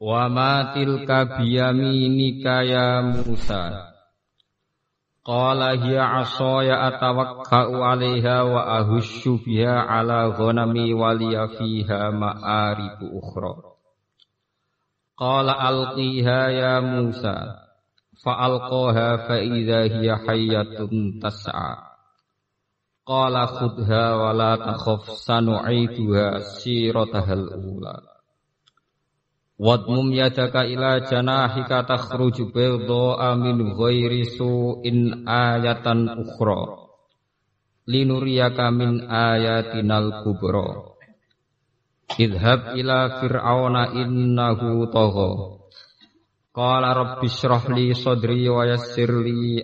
Wa ma tilka biyaminika ya Musa. Qala hiya asaya atawakka'u 'alaiha wa ahussu biha 'ala ghanami wa liya fiha ma'aribu ukhra. Qala alqiha ya Musa fa'alqaha fa idza hiya hayyatun tas'a. Qala khudha wa la takhaf sanu'ituha siratahal ula Wadmum yadaka ila janahika takhruju bayda'a min ghairi su'in ayatan ukhra. Linuriyaka min ayatinal kubra. Idhab ila fir'auna innahu tagha. Qala rabbi shrah li sadri wa yassir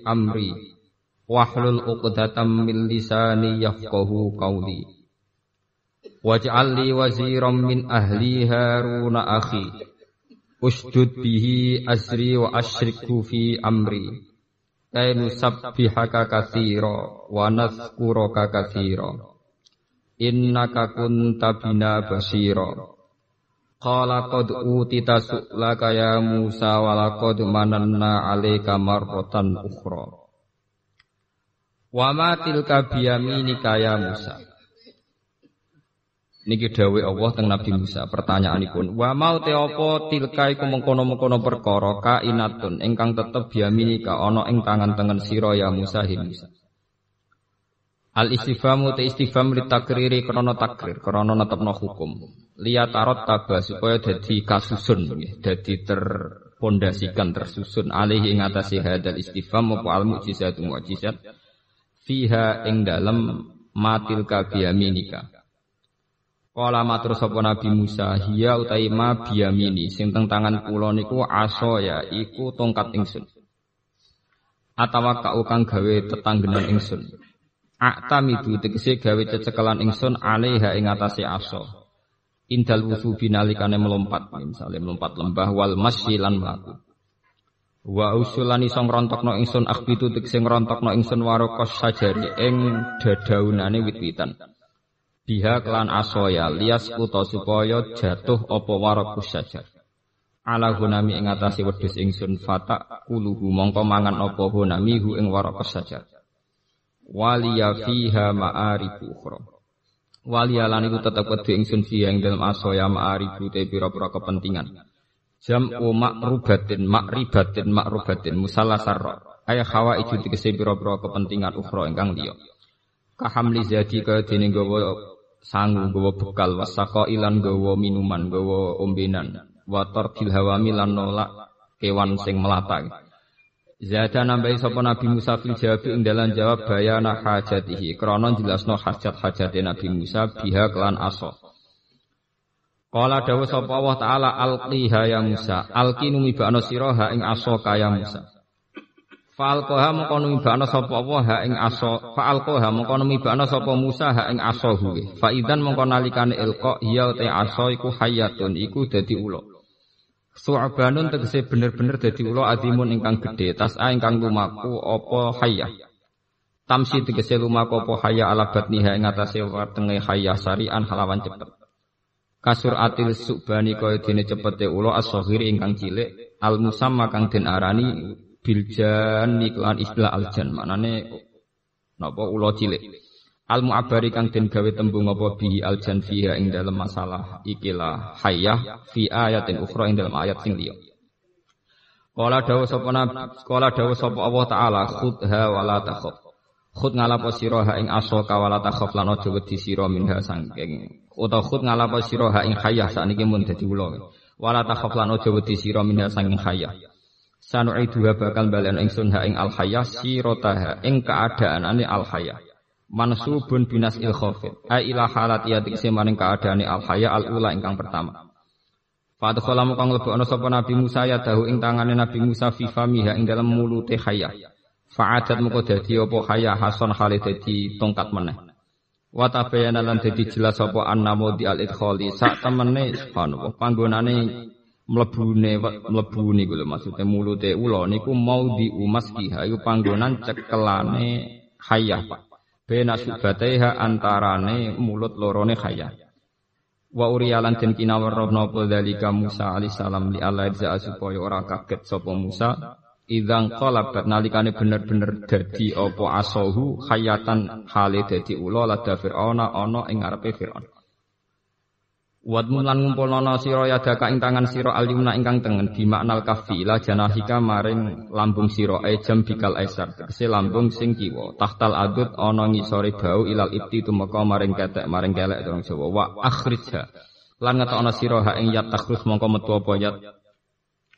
amri. Wahlul 'uqdatam min lisani yafqahu qawli Waj'al li waziran min ahli Haruna akhi. Usdud bihi azri wa asyrikhu fi amri. Kay nusabbihaka katsira wa nadhkuraka katsira Innaka kunta bina basira. Qala qad utita su'laka ya Musa wa laqad mananna 'alaika marratan ukhra. Wa ma tilka biyaminika ya Musa Niki dawuh Allah teng Nabi Musa. Pertanyaanipun, wa mau te apa tilka iku mengkono-mengkono perkara kainatun ingkang tetep ka ana ing tangan tengen sira ya Musa hi Musa. Al istifamu te istifham li takriri krana takrir, krana netepno hukum. Liya tarot taba supaya dadi kasusun dadi terpondasikan tersusun alih ing atase hadal istifham apa al mukjizat mukjizat fiha ing dalem matil ka biyaminika Kala matur sapa Nabi Musa, hiya utai ma biyamini sing teng tangan kula niku aso ya iku tongkat ingsun. Atawa kau kang gawe tetanggenan ingsun. Aktamidu tegese gawe cecekelan ingsun alaiha ing atase aso. Indal wusu binalikane melompat, misalnya melompat lembah wal masyilan mlaku. Wa usulan iso ngrontokno ingsun akhbitu tegese ngrontokno ingsun warokos sajari ing dadaunane wit-witan biha kelan asoya lias uta supaya jatuh apa warakus saja. Ala hunami ing wedhus ingsun fata kuluhu mongko mangan apa hunami hu ing warakus saja. Waliya fiha ma'aribu ukhra. Waliya lan iku tetep wedhe ingsun fiha ing dalem asoya ma'aribu te pira-pira kepentingan. Jam o makrubatin makribatin makrubatin musallasar ayah hawa itu dikese pira-pira kepentingan ukhra ingkang liya. Kahamli zadi kaya dene gawa sangu gawa bekal wasako ilan gawa minuman gawa ombenan. Wator hawami lan nolak kewan sing melata Zada nambahi sapa Nabi Musa fil jawab ing dalan jawab bayana hajatihi. Krana jelasno hajat hajate Nabi Musa biha kelan aso Kala dawuh sapa Allah taala alqiha ya Musa. Alqi numibana sira ing aso kaya Musa Fa'alqaha mongko numibana sapa Allah ha ing aso. Fa'alqaha mongko numibana sapa Musa ha ing aso huwe. Fa idan mongko nalikane ilqa ya te aso iku hayatun iku dadi ula. Su'banun tegese bener-bener dadi ula adimun ingkang gedhe tas'a ingkang lumaku apa hayah. Tamsi tegese lumaku apa hayah ala batniha ing atase wetenge hayah sarian halawan cepet. Kasur atil subani kaya dene cepete ula as-saghir ingkang cilik al musamma kang den arani biljan iklan istilah aljan manane napa ula cilik. Al mu'abari kang den gawe tembung apa bihi aljan fiha ing dalam masalah ikilah hayyah fi ayatin ukhra ing dalam ayat sing liya. Kala dawa sapa kala dawa sapa Allah taala khudha wala takhaf. Khud ngalapo sira ha ing aso kawala takhaf lan aja wedi sira minha sangking utawa khud ngalapo sira ha ing hayyah sakniki mun dadi ula. Wala takhaf lan aja wedi sira minha sangking hayyah Sanu'iduha bakal balen ingsun ha ing al hayah sirotaha ing keadaanane al hayah. Mansubun binas il khafid. A ila halat ya tikse maring keadaane al hayah al ula ingkang pertama. Fadkhala kang lebokno sapa Nabi Musa ya dahu ing tangane Nabi Musa fi famiha ing dalam mulute khaya. Fa'adat muka dadi apa khaya hason khalid dadi tongkat meneh. Wa tabayana lan dadi jelas apa annamo di al idkhali sak temene subhanallah panggonane mlebune mlebu niku lho maksude mulute ula niku mau di umaskiha iku panggonan cekelane khayah Pak. Bena subataiha antarane mulut lorone khayah. Wa uriyalan den kinawarna apa dalika Musa alaihissalam li Allah supaya ora kaget sapa Musa idang qalabat nalikane bener-bener dadi apa asohu khayatan hale dadi ula lada fir'auna ana ing ngarepe fir'aun Wad mulan ngumpulana sira yadaka ing tangan sira alyumna ingkang tengen di maknal kafi la janahika maring lambung sira e jam bikal aisar. Tegese lambung sing kiwa tahtal adut ana ngisore bau ilal ibti tumeka maring ketek maring kelek dong Jawa. Wa akhrijha. Lan ngetokno sira ha ing yat takhrus mongko metu apa yat.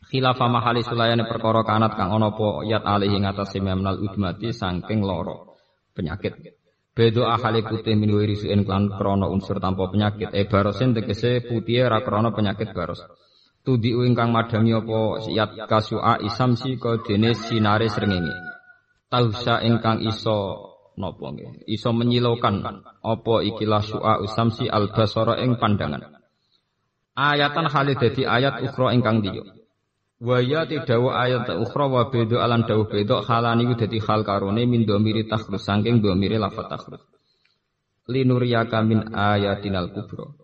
Khilafa mahali sulayane perkara kanat kang ana apa yat alih ing atase memnal udmati saking loro penyakit Bedo ahali putih min wirisuin klan krono unsur tanpa penyakit. E barosin tegese putih ra krono penyakit baros. Tudi ingkang madami apa siyat kasua isamsi ko dene sinare srengenge. Tausa ingkang iso napa nggih? Iso menyilaukan apa ikilah su'a usamsi al basara ing pandangan. Ayatan hale dadi ayat ukhra ingkang diyo. Wa ya tidawu ayat ukhra wa bedo alan dawuh bedo halani ku dadi hal karone min domiri takhrus saking domiri lafat takhrus. Linuriyaka min ayatinal kubro.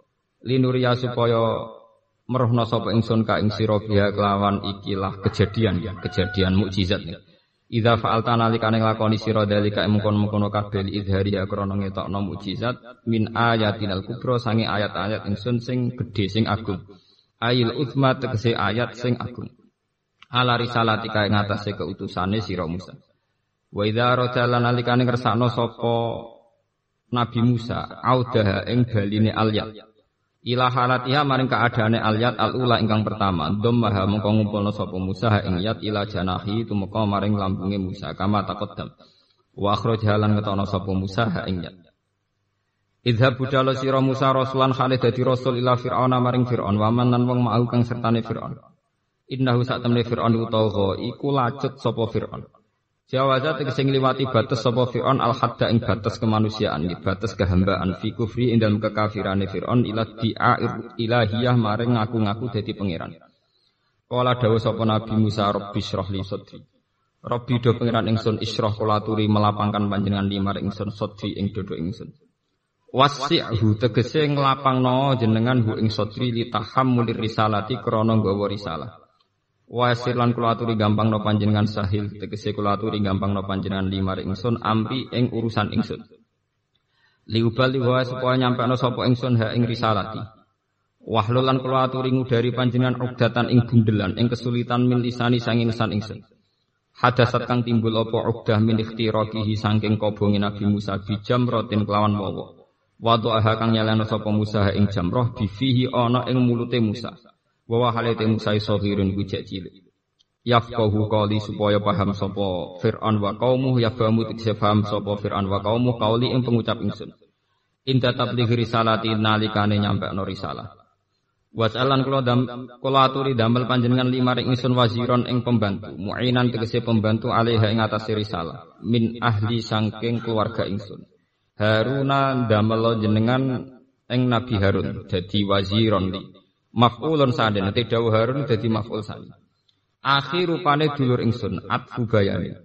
Linuria supaya merohno sapa ingsun ka ing sira biha kelawan ikilah kejadian ya, kejadian mukjizat nih. Idza fa'alta nalikane nglakoni sira dalika mengkon-mengkono kabeh idhari ya krana ngetokno mukjizat min ayatinal kubro sange ayat-ayat ingsun sing gedhe sing agung. Ail uthma tegese ayat sing agung ala risalatika ing atase keutusane sira Musa. Wa idza rajala nalikane ngersakno sapa Nabi Musa audaha ing baline alyat. Ila halatiha maring keadaane alyat al-ula ingkang pertama, dhammaha mengko ngumpulna sapa Musa ing yat ila janahi tumeka maring lambunge Musa kama taqaddam. Wa akhrajha lan ngetono sapa Musa ing yat. Idhab budalo sira Musa rasulan khalid dadi rasul ila fir'auna maring fir'aun wa man lan wong mau kang sertane fir'aun. Innahu sak temne Fir'aun utawa iku lacut sapa Fir'aun. Jawaza tegese ngliwati batas sapa Fir'aun al hadda ing batas kemanusiaan, di batas kehambaan fi kufri ing dalem kekafirane Fir'aun ila di'air ilahiyah maring ngaku-ngaku dadi pangeran. Kala dawuh sapa Nabi Musa Rabbi syrah li sadri. Rabbi do pangeran ingsun isyrah kula aturi melapangkan panjenengan limar ingsun sadri ing dodo ingsun. Wasi'hu tegese nglapangno jenengan hu ing sadri li tahammulir risalati krana nggawa risalah. Wasir lan kula aturi gampang no panjenengan sahil tegese kula aturi gampang no panjenengan limar ingsun ampi ing urusan ingsun. Liubal liwa supaya nyampe no sapa ingsun ha ing risalati. Wahlul lan kula aturi ngudari panjenengan ugdatan ing bundelan ing kesulitan min lisani sanging san ingsun. Hadasat kang timbul apa ugdah min ikhtiraqihi saking kobongi Nabi Musa bijam rotin kelawan wawa. Wadu'aha kang nyalano sapa Musa ing jamroh bifihi ana ing mulute Musa wa halate Musa sahirun ku cek cilik. Yafqahu qali supaya paham sapa Fir'aun wa qaumuh yafhamu tikse paham sapa Fir'aun wa qaumuh qauli ing pengucap ingsun. Inta tabligh risalati nalikane nyampe no risalah. Wasalan kula dam kula aturi damel panjenengan lima ring ingsun waziron ing pembantu muinan tegese pembantu alaiha ing atas risalah min ahli sangking keluarga ingsun. Haruna damel jenengan ing Nabi Harun dadi waziron li Maf'ulun sane nanti dawuh Harun dadi maf'ul sani. Akhir rupane dulur ingsun atfu bayani.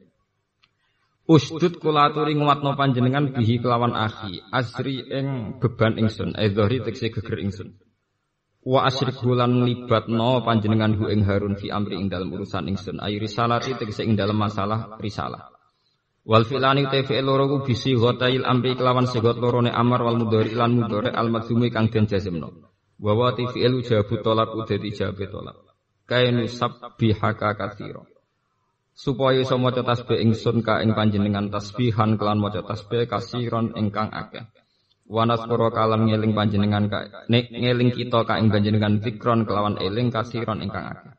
Usdud kula aturi nguwatno panjenengan bihi kelawan akhi asri ing beban ingsun edzori tekse geger ingsun. Wa asri kulan libatno panjenengan hu ing Harun fi amri ing dalam urusan ingsun ayu risalati tekse ing dalam masalah risalah. Wal filani fi'il loro ku bisi ghotail amri kelawan segot lorone amar wal mudhari lan mudhari al madhumi kang den jazmno. Wa wati fi'il jabu tolak udati jabe tolak. Kainu sabbihaka katsira. Supaya iso maca tasbih ingsun ka ing panjenengan tasbihan kelan maca tasbih kasiron ingkang akeh. Wa nasqura kalam ngeling panjenengan ka nek ngeling kita ka ing panjenengan zikron kelawan eling kasiron ingkang akeh.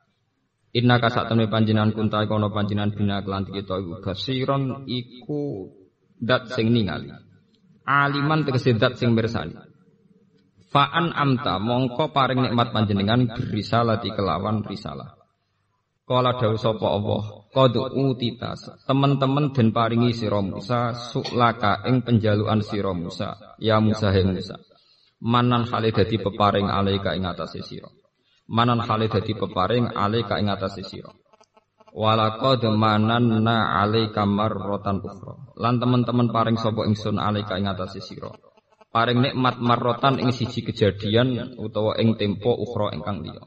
Inna ka sak temne panjenengan kunta kono panjenengan bina kelan kita iku kasiron iku dat sing ningali. Aliman tegese dat sing mirsani. Fa'an amta mongko paring nikmat panjenengan berisalati kelawan risalah. Kala dawuh sapa Allah, qad utita teman-teman den paringi sira Musa suklaka ing penjaluan sira Musa, ya Musa he Musa. Manan hale dadi peparing alaika ing atase sira. Manan hale dadi peparing alaika ing atase sira. Walaqad mananna alaika marratan ukhra. Lan teman-teman paring sapa ingsun alaika ing atase sira. Paring nikmat marrotan ing siji kejadian utawa ing tempo ukhra ingkang liya.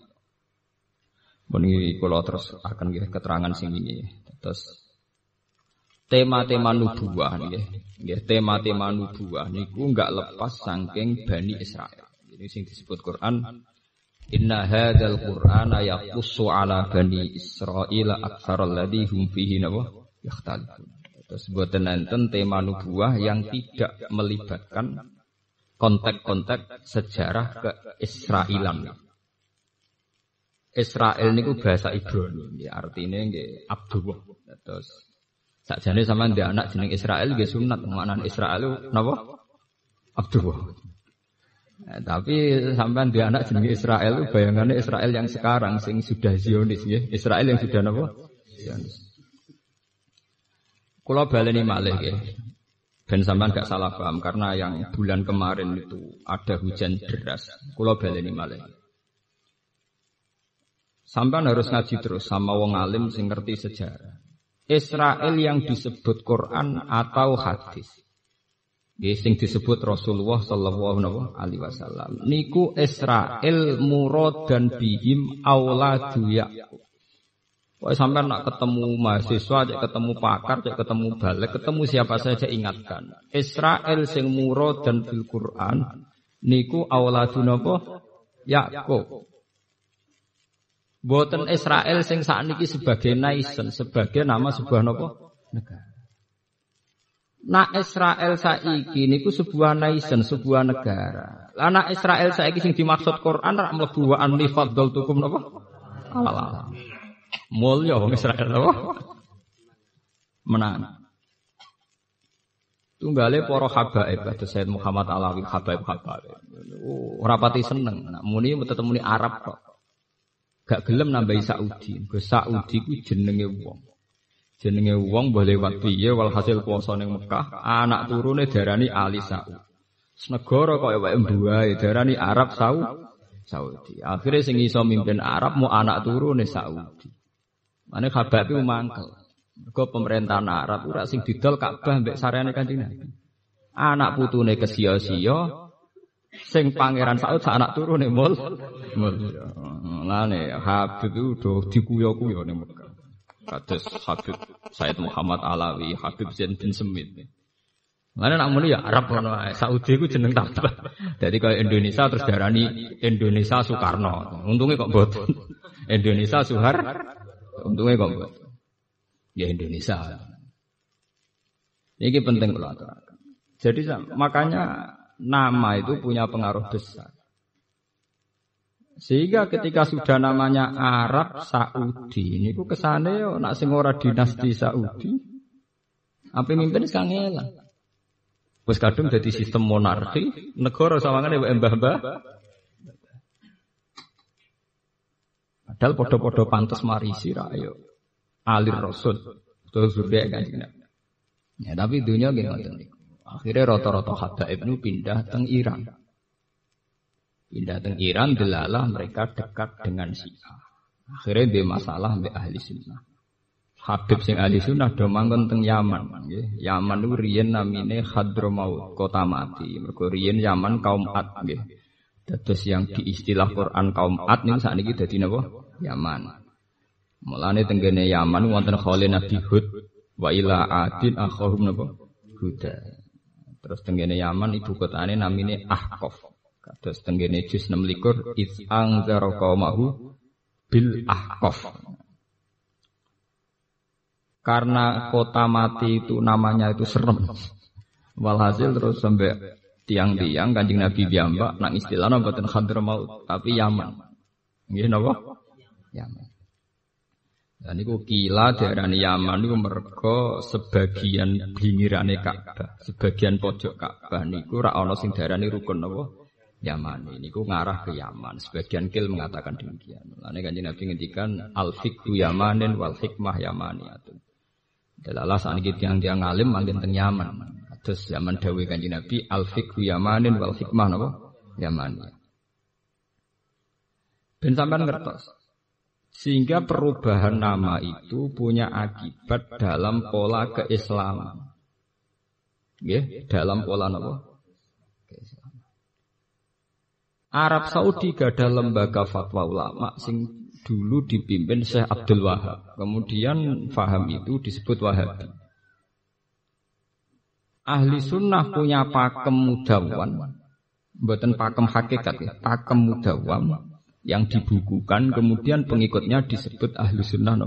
Ini kalau terus akan kita keterangan sing ini. Terus tema-tema nubuah nih, tema-tema nubuah niku nggak lepas saking Bani Israel. Ini sing disebut Quran Inna hadzal Qur'ana yaqussu ala bani Israil aktsaral ladzi hum fihi nawa yakhtalifun. Terus buatan nenten tema nubuah yang tidak melibatkan konteks-konteks sejarah ke Israelan. Israel niku bahasa Ibrani, ya artinya nggih Abdullah. Terus sakjane sama dia anak jeneng Israel nggih sunat, maknane Israel napa? Abdullah. Nah, tapi sampean dia anak jeneng Israel bayangannya Israel yang sekarang sing sudah Zionis ya. Israel yang sudah napa? Zionis. Kula baleni malih nggih. Ben sampean gak salah paham karena yang bulan kemarin itu ada hujan deras. Kula baleni malih. Sampai harus ngaji terus sama wong alim sing ngerti sejarah. Israel yang disebut Quran atau hadis. Nggih sing disebut Rasulullah sallallahu alaihi wasallam. Niku Israel murad dan bihim auladu Yakub. Wah sampai nak ketemu mahasiswa, cek ketemu pakar, cek ketemu balik, ketemu siapa saja ingatkan. Israel sing murad dan bil Quran niku auladu napa? Yakub. Boten Israel sing sakniki sebagai nation, sebagai nama sebuah nopo negara. Nak Israel saiki niku sebuah nation, sebuah negara. Lah nak Israel saiki sing dimaksud Quran rak mlebu wa anni tukum nopo? Allah. Mulya wong Israel nopo? Menang. Tunggale para habaib kados Said Muhammad Alawi habaib habaib. Oh, rapati seneng. Nak muni tetep muni Arab kok. Gak gelem nambahi Saudi. Ke Saudi ku jenenge wong. Jenenge wong boleh lewat piye walhasil kuasa ning Mekah, anak turune darani Ali Saud. Senegara kaya wae mbuahe darani Arab Saud. Saudi. Akhirnya sing iso mimpin Arab mau anak turune Saudi. Mane khabar itu mangkel. Mergo pemerintahan Arab ora sing didol Ka'bah mbek sareane Kanjeng Nabi. Anak putune kesia-sia, Sing pangeran Saud sak anak turun nih mul. Mul. Lane Habib itu do dikuyo-kuyo ning Mekah. Kados Habib Said Muhammad Alawi, Habib Zain bin Semit. Mana nak muni ya Arab ngono Saudi ku jeneng tabah. Jadi kalau Indonesia terus darani Indonesia Soekarno. Untungnya kok mboten. Indonesia Suhar. Untungnya kok mboten. Ya Indonesia. Ini penting kalau aturakan. Jadi makanya nama itu punya pengaruh besar. Sehingga ketika sudah namanya Arab Saudi, ini ku kesane yo nak sing ora dinasti Saudi. Apa mimpin kangelan. Wis kadung jadi sistem monarki, negara sawangane wae mbah-mbah. Padahal podo-podo pantas marisi ra ayo. Alir Rasul. Terus berbeda kan Ya tapi dunia gini Akhirnya rata-rata habaib itu pindah teng Iran. Pindah teng Iran delalah mereka dekat dengan Syiah. Akhirnya dia masalah mbek ahli sunnah. Habib sing ahli sunnah do manggon teng Yaman. Nggih. Yaman itu riyen namine Hadramaut, kota mati. Mergo riyen Yaman kaum Ad nggih. Dados yang diistilah Quran kaum Ad niku sakniki dadi napa? Yaman. Mulane tenggene Yaman wonten Khalil Nabi Hud wa ila adin akhahum napa? Huda. Terus tenggene Yaman ibu kotane namine Ahqaf. Terus tenggene juz 6 likur iz anzara qaumahu bil Ahqaf. Karena kota mati itu namanya itu serem. Walhasil terus sampai tiang-tiang kanjeng Nabi Biamba nang istilahnya buatan Hadramaut tapi Yaman. Nggih napa? Yaman. Dan itu kila daerah Yaman itu mereka sebagian pinggirane Ka'bah, sebagian pojok Ka'bah niku ora ana sing darani rukun napa? Yaman ini ku ngarah ke Yaman. Sebagian kil mengatakan demikian. Lalu kan Nabi ngendikan al fikhu Yamanin wal hikmah Yamaniyatun. Dalalah saat ini yang dia ngalim manggen teng Yaman. Terus zaman Dawi kanji Nabi al fikhu Yamanin wal hikmah napa? Yamaniyah. Ben sampean ngertos. Sehingga perubahan nama itu punya akibat dalam pola keislaman. Nggih, dalam pola napa? Arab Saudi gak ada lembaga fatwa ulama sing dulu dipimpin Syekh Abdul Wahab. Kemudian faham itu disebut Wahabi. Ahli sunnah punya pakem mudawan, buatan pakem hakikat ya, pakem mudawan yang dibukukan, kemudian pengikutnya disebut ahli sunnah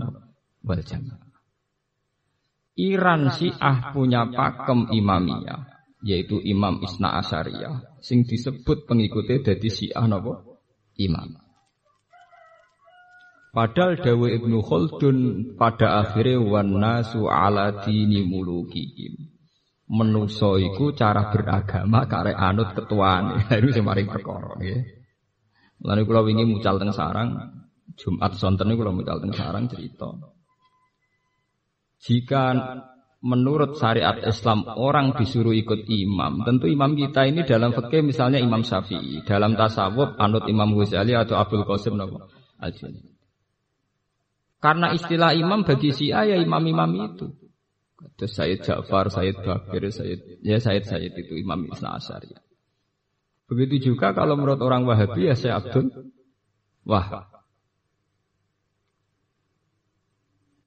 wal jamaah. Iran Syiah punya pakem imamiyah, yaitu Imam Isna Asyariyah sing disebut pengikutnya dari Syiah napa imam. Padahal Dawe Ibnu Khaldun pada akhirnya wan nasu ala dini mulukihim. Menuso iku cara beragama kare anut ketuane. Itu sing perkara nggih. Lan kula wingi mucal teng sarang Jumat sonten niku kula mucal teng sarang cerita. Jika menurut syariat Islam orang disuruh ikut imam. Tentu imam kita ini dalam fikih misalnya Imam Syafi'i, dalam tasawuf anut Imam Ghazali atau Abdul Qasim Karena istilah imam bagi Syiah ya imam-imam itu. Terus Sayyid Ja'far, Sayyid Bakir, Sayyid ya Sayyid Sayyid itu Imam Isna Asyari. Begitu juga kalau menurut orang Wahabi ya saya Abdul Wahab.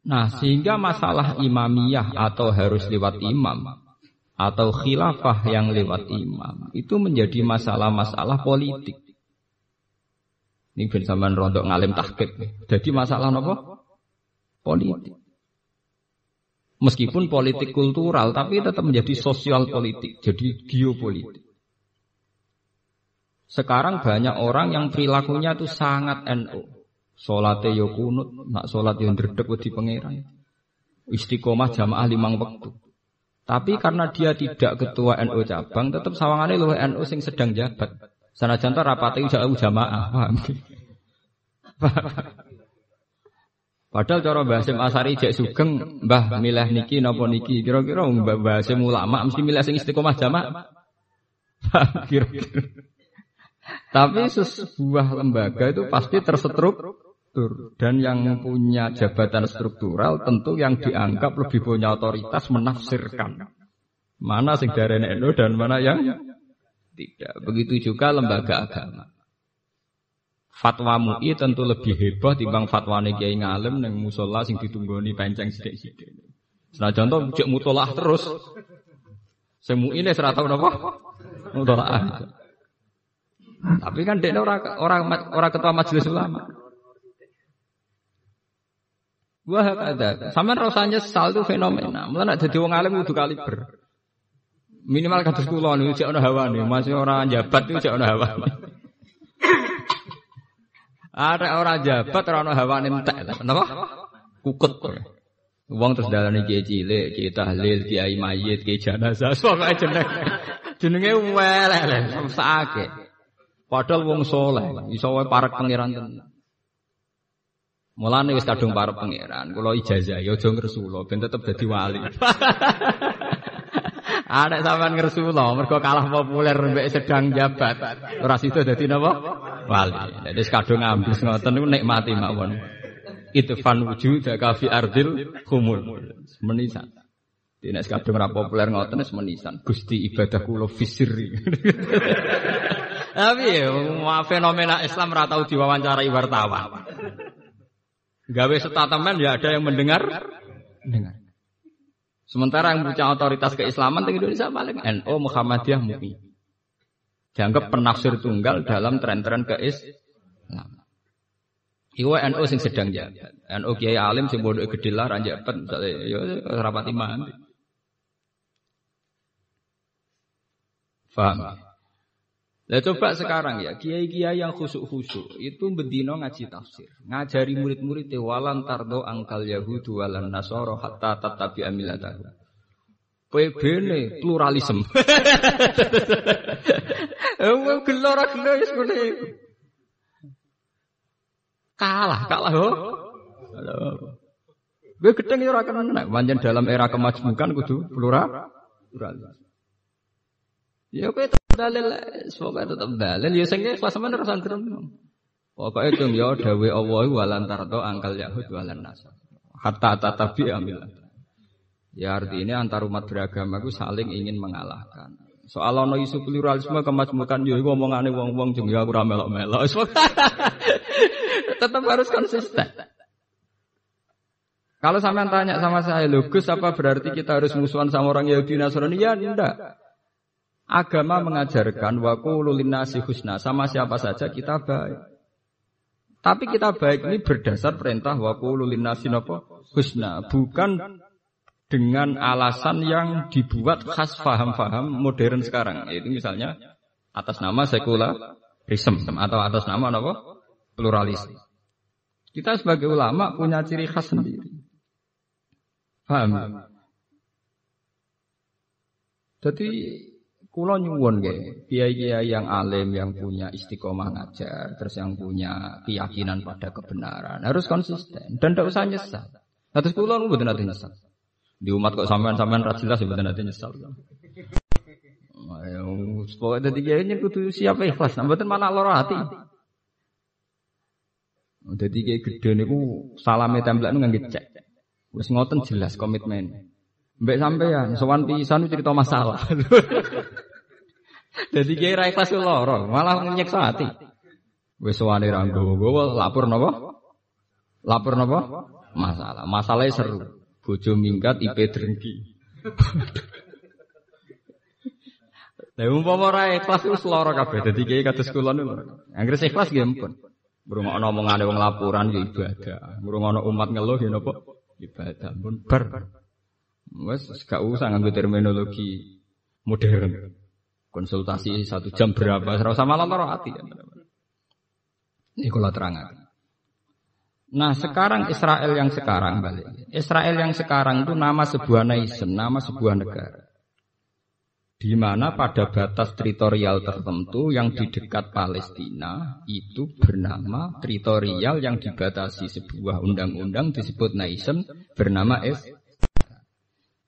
Nah, sehingga masalah imamiyah atau harus lewat imam atau khilafah yang lewat imam itu menjadi masalah-masalah politik. Ini bersamaan rontok ngalim tahkid. Jadi masalah apa? Politik. Meskipun politik kultural, tapi tetap menjadi sosial politik, jadi geopolitik. Sekarang banyak orang yang perilakunya itu sangat NU. Salate yo kunut, nak salat yo ndredeg wedi pangeran. Istiqomah jamaah limang waktu. Tapi karena dia tidak ketua NU cabang, tetap sawangane luwih NU sing sedang jabat. Sanajan to rapate jauh jamaah, paham? Padahal cara Mbah Hasim Asari jek sugeng, Mbah milih niki napa niki, kira-kira Mbah Hasim ulama mesti milih sing istiqomah jamaah. Kira-kira. Tapi sebuah lembaga itu pasti terstruktur struktur dan yang punya jabatan struktural tentu yang dianggap lebih punya otoritas menafsirkan mana sing dari NU dan mana yang tidak. Begitu juga lembaga agama. Fatwa MUI tentu lebih hebat timbang fatwa kiai ngalim yang musola sing ditunggoni penceng sidik-sidik. Nah contoh cek mutolah terus. Semu ini serata apa? Mutolah. Tapi kan dia orang orang orang ketua majelis ulama. Wah ada. Sama rasanya sal itu fenomena. Mulai nak jadi wong alim kudu kaliber. Minimal kados kula niku cek ana hawane, masih orang jabat itu cek ana hawane. Ada orang jabat ora ana hawane entek. Napa? Kukut. Wong terus dalane kiai cilik, kiai tahlil, kiai mayit, kiai jenazah, pokoke jeneng. Jenenge welek, sakake. Padahal wong soleh, iso wae parek pangeran tenan. Mulane wis kadung para pangeran, kula ijazah ya aja ngresula ben tetep dadi wali. Ada sampean ngresula mergo kalah populer mbek sedang jabat. Ora sida dadi napa? Wali. Dadi kadung ambis ngoten niku nikmati mawon. Itu fan wujud kafi ardil humul. Menisan. Dene kadung ora populer ngoten wis menisan. Gusti ibadah kula fisiri. Tapi ya, fenomena Islam ora tau diwawancarai wartawan. Gawe statement ya ada yang mendengar. Dengar. Sementara yang punya otoritas keislaman di Indonesia paling NU Muhammadiyah MUI. Dianggap penafsir tunggal dalam tren-tren keislaman. Iwa NU sing sedang jabat. NU Kiai Alim sing bodoh gede lah ranjabat misalnya ya rapati mandi. Faham? Lah coba sekarang ya, kiai-kiai yang khusuk-khusuk itu bendino ngaji tafsir, ngajari murid-murid walan tardo angkal yahudu walan nasoro hatta tatabi amilatahu. PB ini pluralisme. Eh, gelo ora gelo wis ngene. Kalah, kalah ho. Gue gedeng ya ora kena. Pancen dalam era kemajemukan kudu plural. Pluralis. Ya kowe dalil, semoga tetep dalil. Ya sing kelas sampean ora sandrem. Pokoke itu ya dawe Allah walan tardo angkal Yahud walan nasab. Hatta tatabi amil. Ya artinya antar umat beragama itu saling ingin mengalahkan. Soal ono isu pluralisme kemajmukan yo iku omongane wong-wong jeng ya aku ora melok-melok. Tetap harus konsisten. Kalau sampean tanya sama saya, loh Gus apa berarti kita harus musuhan sama orang Yahudi Nasrani? Ya enggak. Agama mengajarkan waku lulinasi husna sama siapa saja kita baik. Tapi kita baik ini berdasar perintah waku lulinasi nopo husna, bukan dengan alasan yang dibuat khas faham-faham modern sekarang. Yaitu misalnya atas nama sekularisme atau atas nama apa? Pluralis. Kita sebagai ulama punya ciri khas sendiri. Paham? Jadi kulo nyuwun ge, kiai-kiai yang alim yang punya istiqomah ngajar, terus yang punya keyakinan pada kebenaran harus konsisten dan tidak usah nyesal. Nah, terus kulo nggak nanti nyesal. Di umat kok sampean-sampean ra jelas mboten ate nyesal. Ayo, pokoknya dadi kiai kudu siap ikhlas, mboten malah lara hati. Dadi kiai gedhe niku salame templek nu ngangge cek. Wis ngoten jelas komitmen. Mbek sampean sowan pisan cerita masalah. Dadi kiai ra ikhlas lara, malah nyeksa hati. Wis sowane ra nggowo lapor napa? Lapor napa? Masalah. Masalahnya seru. Bojo minggat IP drengki. Lah umpama ora ikhlas wis lara kabeh dadi kiai kados kula niku. Anggere ikhlas nggih ampun. Ngrungokno omongane wong laporan ya ibadah. Ngrungokno umat ngeluh ya napa? Ibadah pun ber. Wes gak usah terminologi modern. Konsultasi satu jam berapa? Ora usah malah lara ati. Ini terangkan. Nah sekarang Israel yang sekarang balik. Israel yang sekarang itu nama sebuah nation, nama sebuah negara. Di mana pada batas teritorial tertentu yang di dekat Palestina itu bernama teritorial yang dibatasi sebuah undang-undang disebut nation bernama es.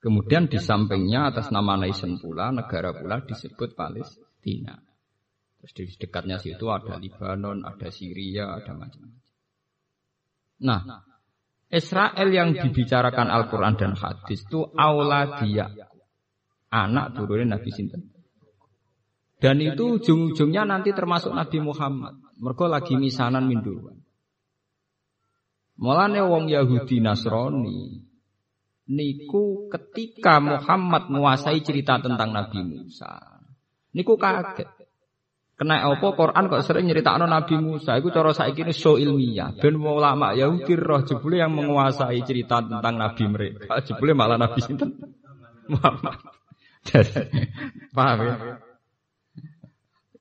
Kemudian di sampingnya atas nama nation pula negara pula disebut Palestina. Terus di dekatnya situ ada Libanon, ada Syria, ada macam-macam. Nah, Israel yang dibicarakan Al-Quran dan hadis itu dia Anak turunnya Nabi Sinten. Dan itu ujung-ujungnya nanti termasuk Nabi Muhammad. Mereka lagi misanan minduan. Mulane wong Yahudi Nasrani niku ketika Muhammad menguasai cerita tentang Nabi Musa. Niku kaget. Kena apa Quran kok sering nyeritakno Nabi Musa iku cara saiki ini so ilmiah. Ben ulama Yahudi roh jebule yang menguasai cerita tentang nabi mereka. Jebule malah nabi sinten? Muhammad. Paham ya?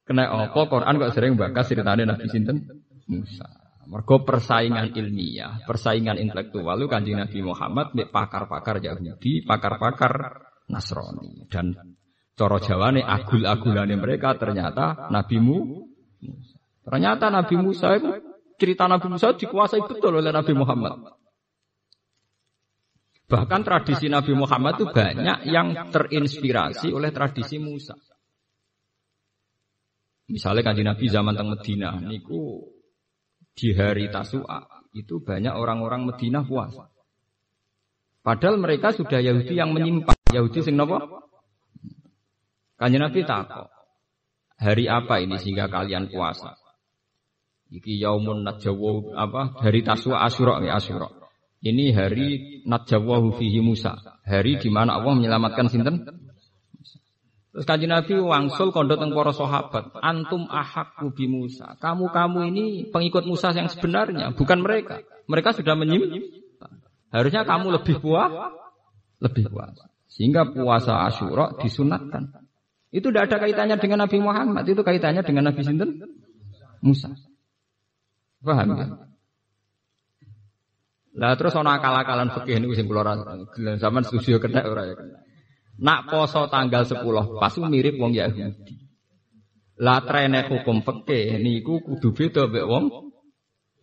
Kena apa Quran kok sering bakas ceritane nabi sinten? Musa. Mergo persaingan ilmiah, persaingan intelektual lu kanjeng Nabi Muhammad pakar-pakar Yahudi, pakar-pakar Nasrani dan Coro Jawane agul-agulane mereka ternyata Nabi Musa. Ternyata Nabi Musa itu cerita Nabi Musa dikuasai betul oleh Nabi Muhammad. Bahkan tradisi Nabi Muhammad itu banyak yang terinspirasi oleh tradisi Musa. Misalnya kanji Nabi zaman teng Medina, niku di hari Tasu'a itu banyak orang-orang Medina puasa. Padahal mereka sudah Yahudi yang menyimpang. Yahudi sing nopo? Kanjeng Nabi takok. Hari apa ini sehingga kalian puasa? Iki yaumun najwa apa? Hari Taswa Asyura ya Asyura. Ini hari najwahu fihi Musa. Hari di mana Allah menyelamatkan sinten? Terus kanjeng Nabi wangsul kondo teng para sahabat, antum ahak bi Musa. Kamu-kamu ini pengikut Musa yang sebenarnya, bukan mereka. Mereka sudah menyim. Harusnya kamu lebih puas, lebih puas. Sehingga puasa Asyura disunatkan. Itu tidak ada kaitannya dengan Nabi Muhammad, itu kaitannya dengan Nabi Sinten Musa. Paham ya? Lah terus ana akal-akalan fikih niku sing kula zaman setuju kena ora ya. Nak poso tanggal 10 pas mirip wong Yahudi. Lah trene hukum fikih niku kudu beda mbek wong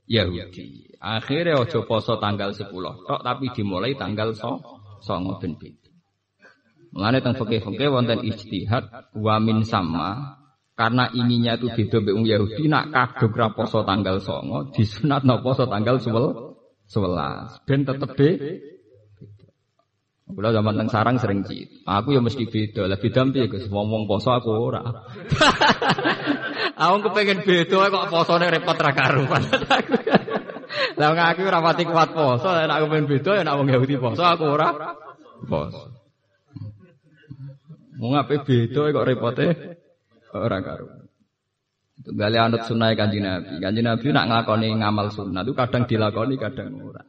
Yahudi. Akhirnya ojo poso tanggal 10 tok tapi dimulai tanggal so, songo ben beda. Mulane teng fikih-fikih wonten ijtihad wa min sama karena ininya itu beda mbek Yahudi nak kadung ra poso tanggal 9 disunat no poso tanggal 11 ben tetep be Kula zaman teng sarang sering cit. Aku ya mesti beda. Lah beda piye Gus? Wong poso aku ora. aku kepengen beda kok posone repot ra karuan. Lah aku ora pati kuat poso, nek aku pengen beda ya nek wong Yahudi poso aku ora poso. Mau ngapain beda kok repote orang karu. Itu anut sunnah kanji Nabi. Kanji Nabi nak ngelakoni ngamal sunnah itu kadang dilakoni kadang ora.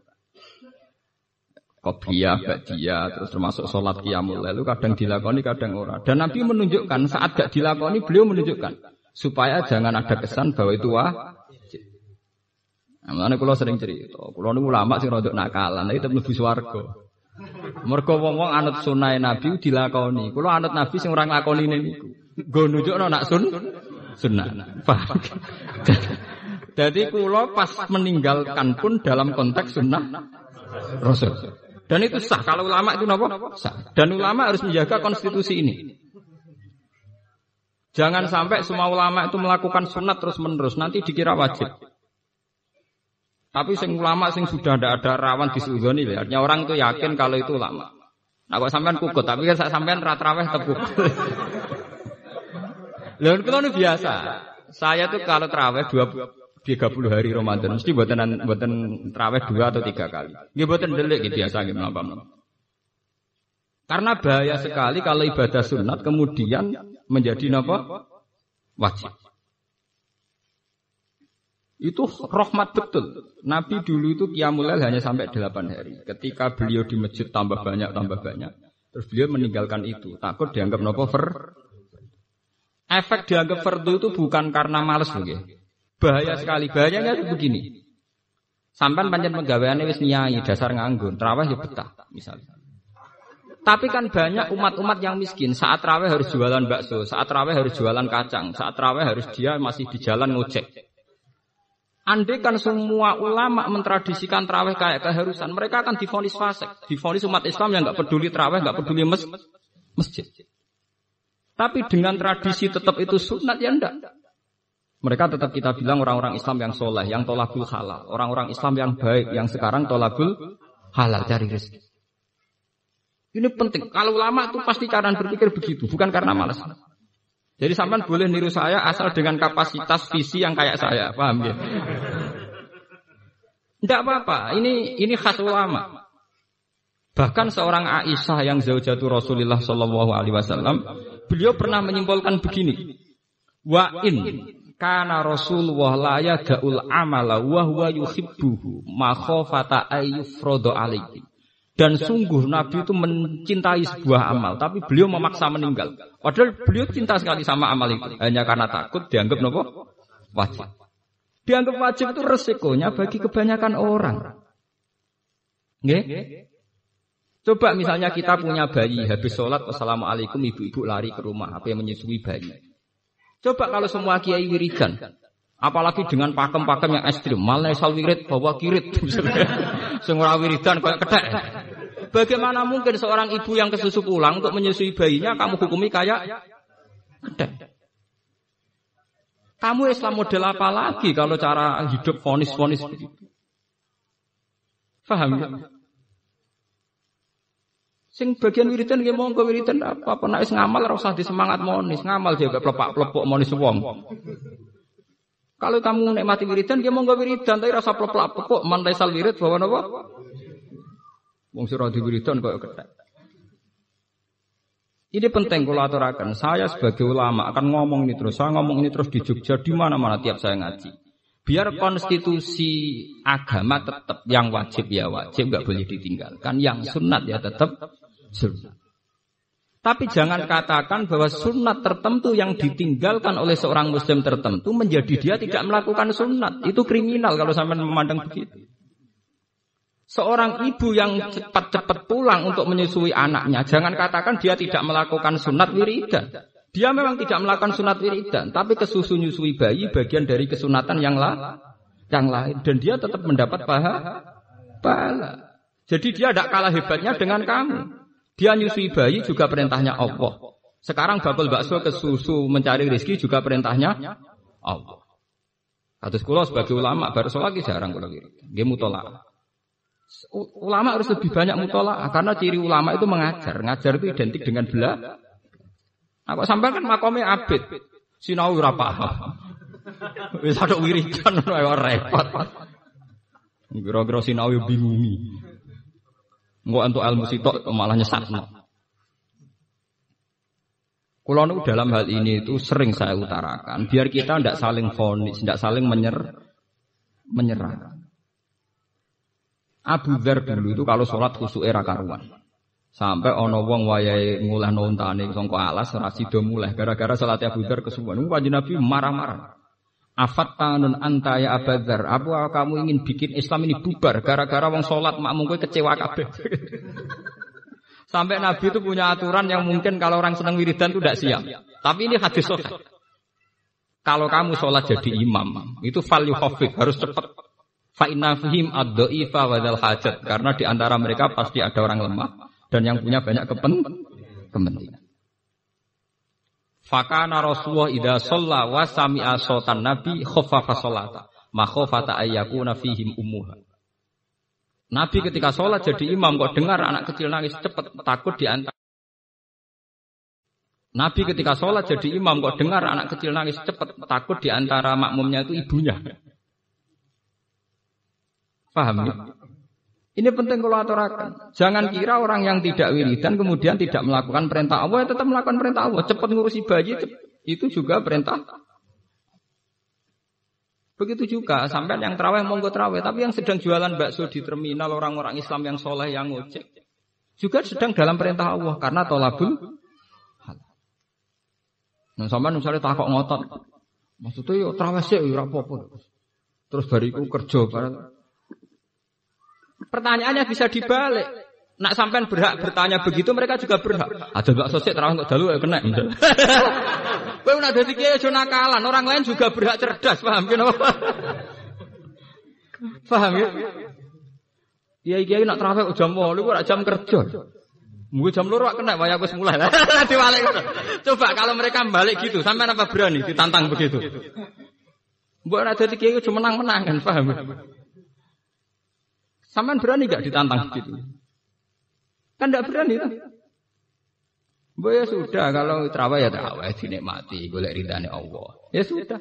Kopiah, badia, terus termasuk sholat qiyamul lalu kadang dilakoni kadang ora. Dan Nabi menunjukkan saat gak dilakoni beliau menunjukkan supaya jangan ada kesan bahwa itu wah. Nah, kalau sering cerita, kalau ini ulama sih rodok nakalan, itu mlebu swarga. Mergo wong-wong anut sunah Nabi dilakoni. Kula anut Nabi sing ora nglakoni niku. Nggo nunjukno nak sun sunnah. Jadi kula pas meninggalkan pun dalam konteks sunnah Rasul. Dan itu sah. Kalau ulama itu apa? Sah. Dan ulama harus menjaga konstitusi ini. Jangan sampai semua ulama itu melakukan sunat terus menerus. Nanti dikira wajib. Tapi sing ulama sing sudah tidak ada rawan disudoni ya. Artinya orang itu yakin kalau itu ulama. Nah kok sampean kukut, tapi kan sampean ratraweh tepuk. Lalu kalau ini biasa. Saya tuh kalau teraweh dua tiga puluh hari Ramadan mesti buatan buatan teraweh dua atau tiga kali. Ini buatan delik gitu biasa gitu Karena bahaya sekali kalau ibadah sunat kemudian menjadi apa? Wajib. Itu rahmat betul. Nabi dulu itu kiamulail hanya sampai delapan hari. Ketika beliau di masjid tambah banyak, tambah banyak. Terus beliau meninggalkan itu. Takut dianggap nopo. Efek dianggap fardu itu bukan karena males loh Bahaya sekali. Bahayanya begini. Sampai panjang pegawaiannya wis nyai dasar nganggur. Terawih ya betah misalnya. Tapi kan banyak umat-umat yang miskin. Saat terawih harus jualan bakso, saat terawih harus jualan kacang, saat terawih harus dia masih di jalan ngojek. Andai kan semua ulama mentradisikan terawih kayak keharusan, mereka akan difonis fasik, difonis umat Islam yang nggak peduli terawih, nggak peduli masjid. Tapi dengan tradisi tetap itu sunat ya enggak. Mereka tetap kita bilang orang-orang Islam yang soleh, yang tolakul halal. Orang-orang Islam yang baik, yang sekarang tolakul halal cari rezeki. Ini penting. Kalau ulama itu pasti cara berpikir begitu, bukan karena malas. Jadi sampean boleh niru saya asal dengan kapasitas visi yang kayak saya, paham ya? Tidak apa-apa, ini ini khas ulama. Bahkan seorang Aisyah yang zaujatu Rasulullah Shallallahu Alaihi Wasallam, beliau pernah menyimpulkan begini, wa in karena Rasulullah la yadaul amala wa huwa yuhibbuhu ma khafata ayyufradu alaihi. Dan sungguh Nabi itu mencintai sebuah amal, tapi beliau memaksa meninggal. Padahal beliau cinta sekali sama amal itu, hanya karena takut dianggap nopo wajib. Dianggap wajib itu resikonya bagi kebanyakan orang. Nggih? Coba misalnya kita punya bayi, habis sholat, wassalamualaikum, ibu-ibu lari ke rumah, apa yang menyusui bayi. Coba kalau semua kiai wiridan, apalagi dengan pakem-pakem yang ekstrim, malah sal wirid bawa kirit, semua wiridan kayak kedek. Bagaimana mungkin seorang ibu yang kesusu pulang untuk menyusui bayinya kamu hukumi kayak kedek? Kamu Islam model apa lagi kalau cara hidup fonis-fonis begitu? Faham ya? Sing bagian wiridan nggih monggo wiridan apa apa nek ngamal ora usah disemangat monis, ngamal dia plepak-plepok monis wong. Kalau kamu nikmati wiridan nggih monggo wiridan tapi rasa plepak-plepok man sal wirid bawa napa? Wong di wiridan kok ketek. Ini penting kalau aturakan. Saya sebagai ulama akan ngomong ini terus. Saya ngomong ini terus di Jogja di mana-mana tiap saya ngaji. Biar konstitusi agama tetap yang wajib ya wajib, nggak boleh ditinggalkan. Yang sunat ya tetap sunat. Tapi jangan katakan bahwa sunat tertentu yang ditinggalkan oleh seorang muslim tertentu menjadi dia tidak melakukan sunat. Itu kriminal kalau sampai memandang begitu. Seorang ibu yang cepat-cepat pulang untuk menyusui anaknya, jangan katakan dia tidak melakukan sunat wiridan. Dia memang tidak melakukan sunat wiridan, tapi kesusu nyusui bayi bagian dari kesunatan yang lain, yang lain, dan dia tetap mendapat paha, pahala. Jadi dia tidak kalah hebatnya dengan kamu. Dia nyusui bayi juga perintahnya Allah. Sekarang bakul bakso ke susu mencari rezeki juga perintahnya Allah. Atus kulo sebagai ulama baru lagi jarang kulo wiridan. Dia mutolak. Ulama harus lebih banyak mutola karena ciri ulama itu mengajar. Ngajar itu identik dengan bela. Aku sampai kan makomnya abid. Sinau ora. Wis ada wiridan repot. Kira-kira sinau bingungi. Engko untuk ilmu sitok malah nyesatno. Kulo dalam hal ini itu sering saya utarakan, biar kita tidak saling fonis, tidak saling menyer, menyerah. Abu Dhar dulu itu kalau sholat khusus era karuan. Sampai ono wong wayai ngulah nontane songko alas ora sida mulai gara-gara salat Abu Dzar kesuwen. Kanjeng Nabi marah-marah. Afat tanun anta ya Abu Dzar, apa kamu ingin bikin Islam ini bubar gara-gara wong sholat makmum kowe kecewa kabeh. Sampai Nabi itu punya aturan yang mungkin kalau orang senang wiridan itu tidak siap. Tapi ini hadis sahih. Kalau kamu sholat jadi imam, itu value hafid harus cepat Fa inna fihim ad-dha'ifa wa hajat karena di antara mereka pasti ada orang lemah dan yang punya banyak kepen kepentingan. Fakana Rasulullah idza shalla wa sami'a sautan nabi khaffafa sholata ma khafata ayyakuna fihim ummuha. Nabi ketika sholat jadi imam kok dengar anak kecil nangis cepat takut di antara Nabi ketika sholat jadi imam kok dengar anak kecil nangis cepat takut di antara makmumnya itu ibunya. Paham ya? Ini penting kalau aturakan. Jangan kira orang yang tidak wiridan kemudian tidak melakukan perintah Allah, ya tetap melakukan perintah Allah. Cepat ngurusi bayi itu juga perintah. Begitu juga sampai yang terawih monggo terawih, tapi yang sedang jualan bakso di terminal orang-orang Islam yang soleh yang ngojek juga sedang dalam perintah Allah karena tolabul Nah, sampai misalnya takut ngotot, maksudnya yo terawih sih, yo rapopo. Terus bariku kerja, Pertanyaannya bisa dibalik. Nak sampean berhak bertanya begitu mereka juga berhak. Ada mbak sosial terang kok dalu ya kena. Kowe nak dadi kiai aja nakalan, orang lain juga berhak cerdas, paham ya Paham ya? Kiai kiai nak terawih jam 8 kok jam kerja. Mungkin jam loro kena waya wis mulai. Diwalik Coba kalau mereka balik gitu, sampai apa berani ditantang begitu? Mbok nak dadi kiai cuma menang-menang kan, paham? Saman berani gak ditantang gitu? Kan tidak berani kan? Bu ya sudah kalau terawih ya terawih dinikmati golek ridane Allah. Ya sudah.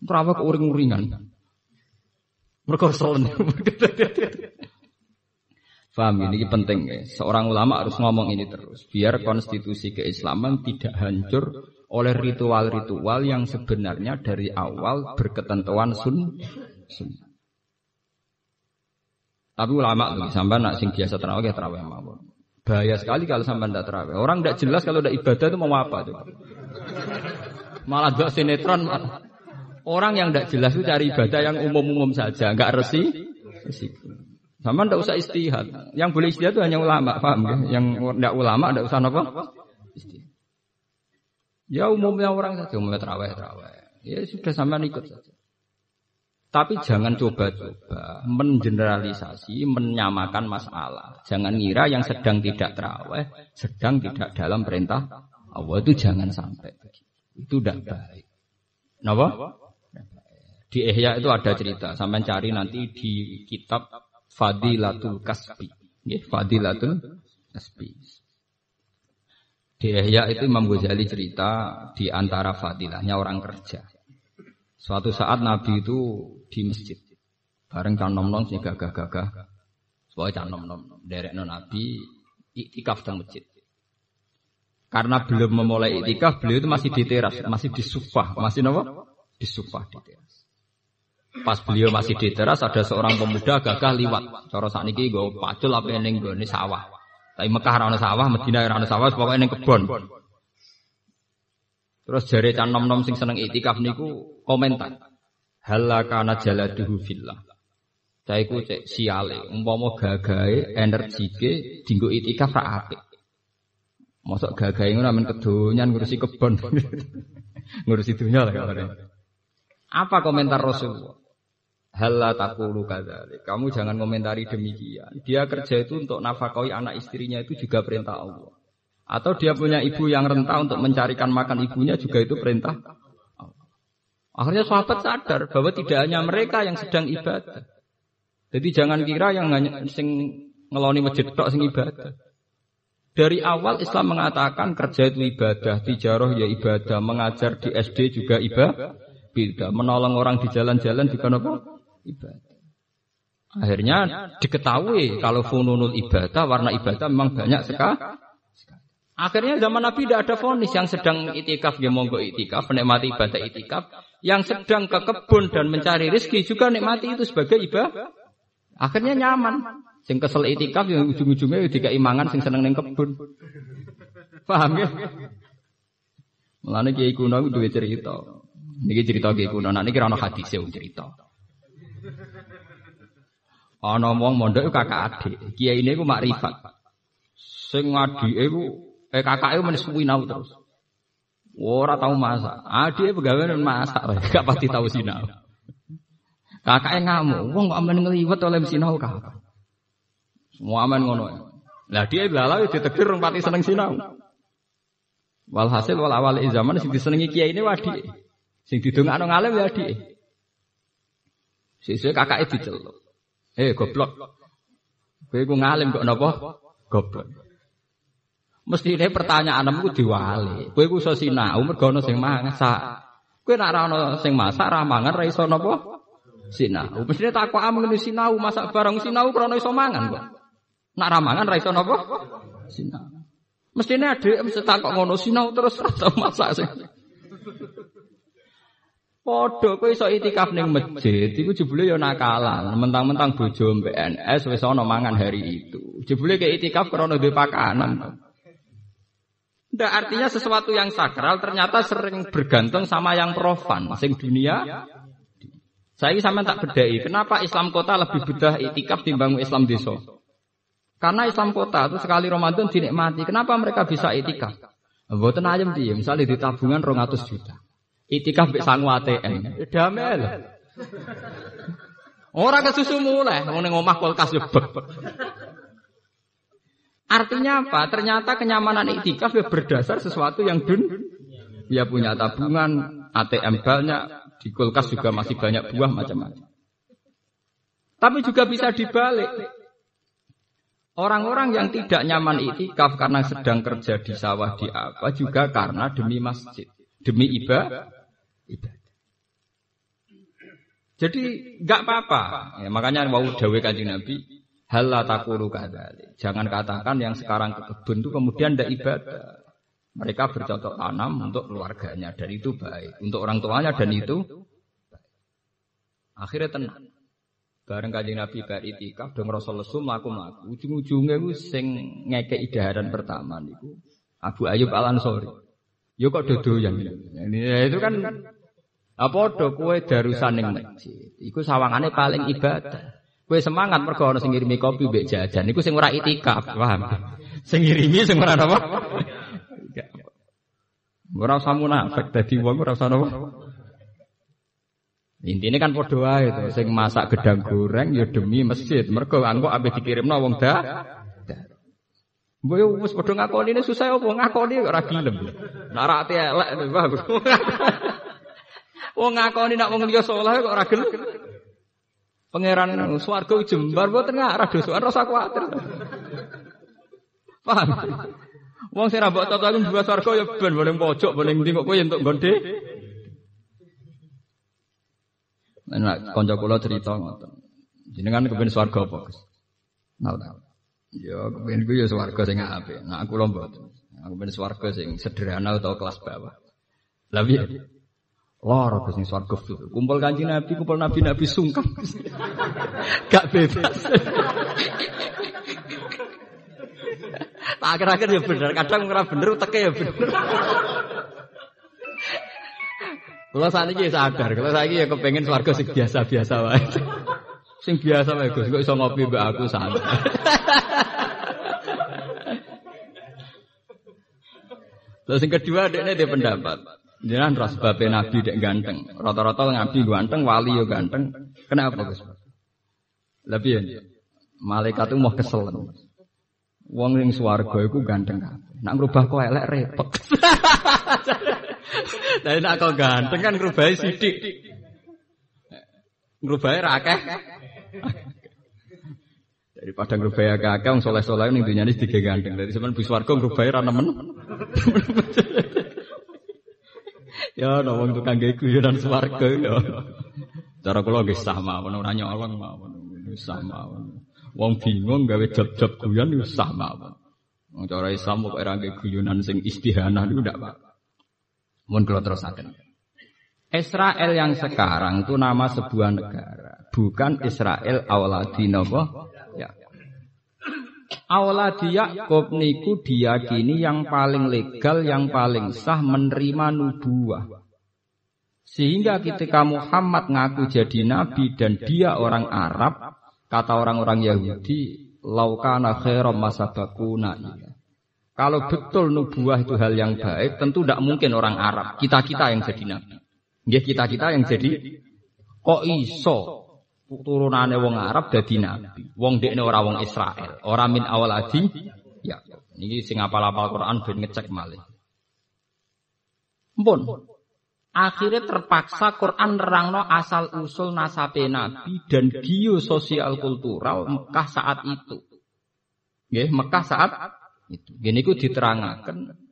Terawih ke uring-uringan. Mergo Paham ini penting ya. Seorang ulama harus ngomong ini terus biar konstitusi keislaman tidak hancur oleh ritual-ritual yang sebenarnya dari awal berketentuan sun. sun. Tapi ulama tuh sampai nak sing biasa terawih ya terawih mawon. Bahaya sekali kalau sampai tidak terawih. Orang tidak jelas kalau tidak ibadah itu mau apa tuh. Malah dua sinetron. Orang yang tidak jelas itu cari ibadah yang umum-umum saja, nggak resi. Sama tidak usah istihad. Yang boleh istihad itu hanya ulama, paham ya? Yang tidak ulama tidak usah nopo. Ya umumnya orang saja, umumnya terawih terawih. Ya sudah sama ikut saja. Tapi jangan coba-coba mengeneralisasi, menyamakan masalah. Jangan ngira yang sedang tidak terawih, sedang tidak dalam perintah Allah itu jangan sampai Itu tidak baik. Kenapa? Di Ihya itu ada cerita. Sampai cari nanti di kitab Fadilatul Kasbi. Fadilatul Kasbi. Di Ihya itu Imam Ghazali cerita di antara fadilahnya orang kerja. Suatu saat Nabi itu di masjid. Bareng can nom sing gagah-gagah. Supaya can nom derek non Nabi iktikaf di masjid. Karena belum memulai iktikaf, beliau itu masih di teras, masih di sufah, masih nopo? Di sufah di teras. Pas beliau masih di teras, ada seorang pemuda gagah liwat. Cara ini gue pacul apa yang gue sawah. Tapi Mekah rana sawah, Medina rana sawah, pokoknya ini kebon. Terus jari can nom nom sing seneng itikaf niku komentar. Halakana jaladuhu fillah. Cah iku cek siale, umpama gagahe energike dinggo itikaf ra apik. Mosok gagahe ngono men kedonyan ngurusi kebon. ngurusi dunia lah kalau Apa komentar Rasulullah? Halla takulu kadzalik. Kamu jangan komentari demikian. Dia kerja itu untuk nafkahi anak istrinya itu juga perintah Allah. Atau dia punya ibu yang renta untuk mencarikan makan ibunya juga itu perintah Akhirnya sahabat sadar bahwa tidak hanya mereka yang sedang ibadah. Jadi jangan kira yang hanya sing ngeloni masjid tok sing ibadah. Dari awal Islam mengatakan kerja itu ibadah, tijaroh ya ibadah, mengajar di SD juga ibadah, beda. Menolong orang di jalan-jalan juga apa? Ibadah. Akhirnya diketahui kalau fununul ibadah, warna ibadah memang banyak sekali. Akhirnya zaman Nabi tidak ada fonis yang sedang itikaf ya monggo itikaf, menikmati ibadah itikaf, yang sedang ke kebun dan mencari rezeki juga nikmati itu sebagai ibadah. Akhirnya nyaman. Sing kesel itikaf yang ujung-ujungnya tiga imangan sing seneng neng kebun. Paham ya? Mulane kiai kuno itu duwe cerita. Niki cerita kiai kuno, nah niki ora ono hadis ya cerita. Ana wong mondok kakak adik. Kiai ini ku makrifat. Sing adike Eh kakaknya men sinau terus. Ora tahu masak. Adik pegawai masak, gak pasti tahu sinau. Kakaknya ngamuk, wong kok aman ngeliwat oleh sinau kakak. Semua aman ngono. Lah dia lalu ditekir orang pati seneng sinau. Walhasil wal awal zaman sing disenengi kiai ini wadi. Sing didongakno ngalim ya adik. Sesuk kakaknya diceluk. Eh goblok. Kowe ku ngalim kok napa? Goblok. Mesti ini pertanyaanmu ku diwali. Kowe ku iso sinau mergo ana sing masak. Kowe nek ora ana sing masak ra mangan ra iso napa? Sinau. Mesti takokam ngene sinau masak barang sinau krana iso mangan kok. Nek ra mangan ra iso napa? Sinau. Mestine adek mesti takok ngono sinau terus rasa masak sing. Padha kowe iso itikaf ning masjid, iku jebule ya nakalan. Mentang-mentang bojo PNS wis ana mangan hari itu. Jebule ke itikaf krana duwe pakanan. Tidak artinya sesuatu yang sakral ternyata sering bergantung sama yang profan. Masing dunia. Saya sama tak bedai. Kenapa Islam kota lebih bedah itikaf timbang Islam desa? Karena Islam kota itu sekali Ramadan dinikmati. Kenapa mereka bisa itikaf? Mboten ayam dia, misalnya di tabungan 200 juta. Itikaf mbek sangu ATM. Ya damai lah. Orang kesusu mulai, ngomong ngomah kulkas yo Artinya apa? Ternyata kenyamanan iktikaf ya berdasar sesuatu yang dun. Ya punya tabungan, ATM banyak, di kulkas juga masih banyak buah macam-macam. Tapi juga bisa dibalik. Orang-orang yang tidak nyaman iktikaf karena sedang kerja di sawah di apa juga karena demi masjid, demi ibadah. Jadi nggak apa-apa. Ya, makanya mau dawe kanjeng Nabi, Hala takuru kadali. Jangan katakan yang sekarang ke kebun itu kemudian tidak ibadah. Mereka bercocok tanam untuk keluarganya dan itu baik. Untuk orang tuanya dan itu. Akhirnya tenang. Bareng kajian Nabi bar itikaf dong Rasul lesu mlaku mlaku. Ujung-ujungnya gue sing ngeke idaharan pertama niku Abu Ayub Al Ansori. Yo kok dodoyan. Ini itu kan apa do kue darusan ning masjid. Iku sawangane paling ibadah. Kue semangat mergo ana sing ngirimi kopi mbek jajan niku sing ora itikaf, paham? Sing ngirimi sing ora apa? Ora usah munafik dadi wong ora usah napa? Intinya kan padha wae to, sing masak gedang goreng ya demi masjid. Mergo angko ambek dikirimno wong da. Mbok wis padha ngakoni ini susah apa ngakoni ora gelem. Nek ra elek bagus. Wong ngakoni nek wong liya saleh kok ora gelem. Pangeran swarga jembar mboten ngarah dosokan rasa kuwatir. Paham? Wong sing ra mbok totoken dua swarga ya ben boleh pojok boleh ndi kok kowe entuk gonde. Nek kanca kula cerita ngoten. Jenengan kepen swarga apa, Gus? Nah, Ya kepen ku ya swarga sing apik. Nah aku lho mboten. Aku kepen swarga sing sederhana atau kelas bawah. Lah piye? Loro Gus ning swarga Kumpul Kanjeng Nabi, kumpul nabi-nabi sungkan. Gak bebas. Akhir-akhir ya bener, kadang ora bener teke ya bener. Kalau saat ini sadar, kalau saya ya kepengen swarga sing biasa-biasa wae. Sing biasa wae Gus, kok iso ngopi mbak aku santai. Terus yang kedua adiknya dia pendapat. Jangan ras babe nabi dek ganteng. Rata-rata nabi ganteng, wali yo ganteng. Kenapa Gus? Lebih ya. Malaikat itu mau kesel. Wong yang swarga iku ganteng kan. Nak ngrubah kok elek repot. Tapi nak kok ganteng kan ngrubah sithik. Ngrubah ra akeh. Daripada ngrubah akeh wong soleh-soleh ning dunyane tiga ganteng. Dari sampean bis warga ngrubah ra nemen. ya ana wong tukang gawe guyonan swarga ya. Cara kula nggih sah mawon ora nyolong mawon. Sah mawon. Wong bingung gawe job-job guyon wis sah mawon. Wong cara Islam kok ora nggih guyonan sing istihanah niku ndak apa. Mun kula terusaken. Israel yang sekarang itu nama sebuah negara, bukan Israel awladi napa? Awladi Yakub niku diyakini yang paling legal, yang paling sah menerima nubuah. Sehingga ketika Muhammad ngaku jadi nabi dan dia orang Arab, kata orang-orang Yahudi, laukana khairam masabakuna Kalau betul nubuah itu hal yang baik, tentu tidak mungkin orang Arab, kita-kita yang jadi nabi. Ya kita kita yang jadi kok iso turunane wong Arab dadi nabi. Wong dekne ora wong Israel, ora min awal adi. Ya, niki sing apal-apal Quran ben ngecek malih. Mpun. Akhirnya terpaksa Quran nerangno asal usul nasabe nabi dan sosial kultural Mekah saat itu. Nggih, Mekah saat itu. Gini ku diterangaken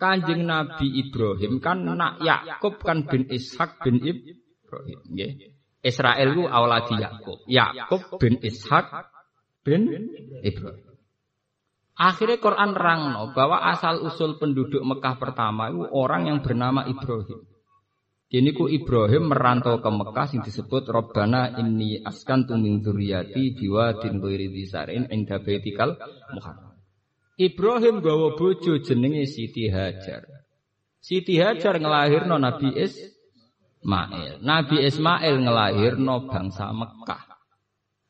Kanjeng Nabi Ibrahim kan nak Yakub kan bin Ishak bin Ibrahim. Nggih. Israel ku awladi Yakub. Yakub bin Ishak bin Ibrahim. Akhirnya Quran rangno bahwa asal usul penduduk Mekah pertama itu orang yang bernama Ibrahim. Ini ku Ibrahim merantau ke Mekah yang disebut Robbana inni askantu min dzurriyyati biwadin ghairi dzisarin inda baitikal muharram. Ibrahim gawa bojo jenenge Siti Hajar. Siti Hajar ngelahirno Nabi Ismail. Nabi Ismail ngelahirno bangsa Mekah.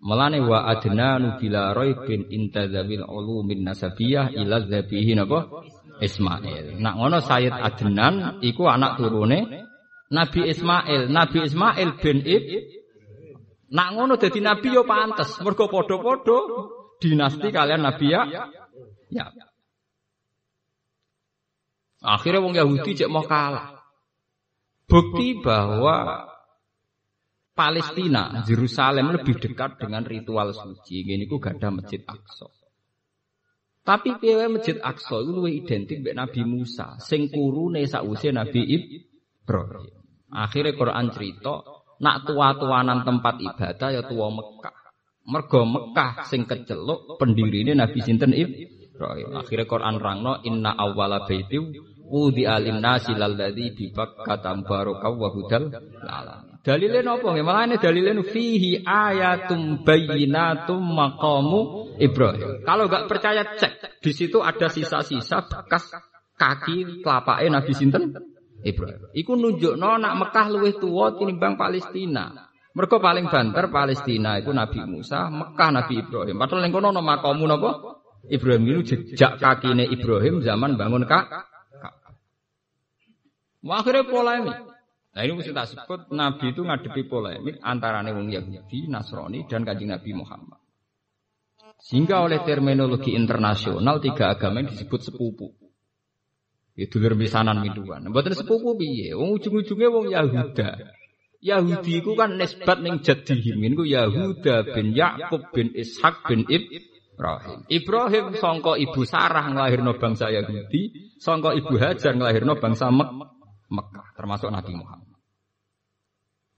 Melane wa adnanu bila raibin intadzabil ulumin nasabiyah ila dzabihi napa Ismail. Nak ngono Sayyid Adnan iku anak turune Nabi Ismail. Nabi Ismail bin Ib Nak ngono dadi nabi yo pantes, mergo padha-padha dinasti kalian nabi ya Ya. Akhirnya wong Yahudi cek mau kalah. Bukti bahwa Palestina, Yerusalem lebih dekat dengan ritual suci. Ini gak ada masjid Aqsa. Tapi piye masjid Aqsa itu lebih identik dengan Nabi Musa, sing kurune sakwise Nabi Ibrahim. Akhirnya Quran cerita, nak tua-tuanan tempat ibadah ya tua Mekah. Mergo Mekah sing keceluk pendirine Nabi sinten. Ibrahim. Akhirnya Quran rangno inna awwala baiti wudi alim nasi lalladzi bi Bakkah barokah wa hudal. Dalile napa nggih? Malah dalile fihi ayatum bayyinatum maqamu Ibrahim. Kalau enggak percaya cek, di situ ada sisa-sisa bekas kaki telapake Nabi sinten? Ibrahim. Iku nunjukno nak Mekah luwih tuwa tinimbang Palestina. Mereka paling banter Palestina itu Nabi Musa, Mekah Nabi Ibrahim. Padahal ning kono nama makamu napa? Ibrahim itu jejak kakine Ibrahim zaman bangun kak. Akhirnya polemik. Nah ini mesti tak sebut Nabi itu ngadepi polemik antara wong Yahudi, Nasrani dan kanjeng Nabi Muhammad. Sehingga oleh terminologi internasional tiga agama yang disebut sepupu. Itu dulur misanan miduan. Mboten sepupu piye? Wong ujung-ujungnya wong Yahuda. Yahudi itu kan nisbat ning jadihim niku Yahuda bin Yakub bin Ishak bin Ib Ibrahim. Ibrahim songko ibu Sarah ngelahirno bangsa Yahudi, songko ibu Hajar ngelahirno bangsa Mek Mekah, termasuk Nabi Muhammad.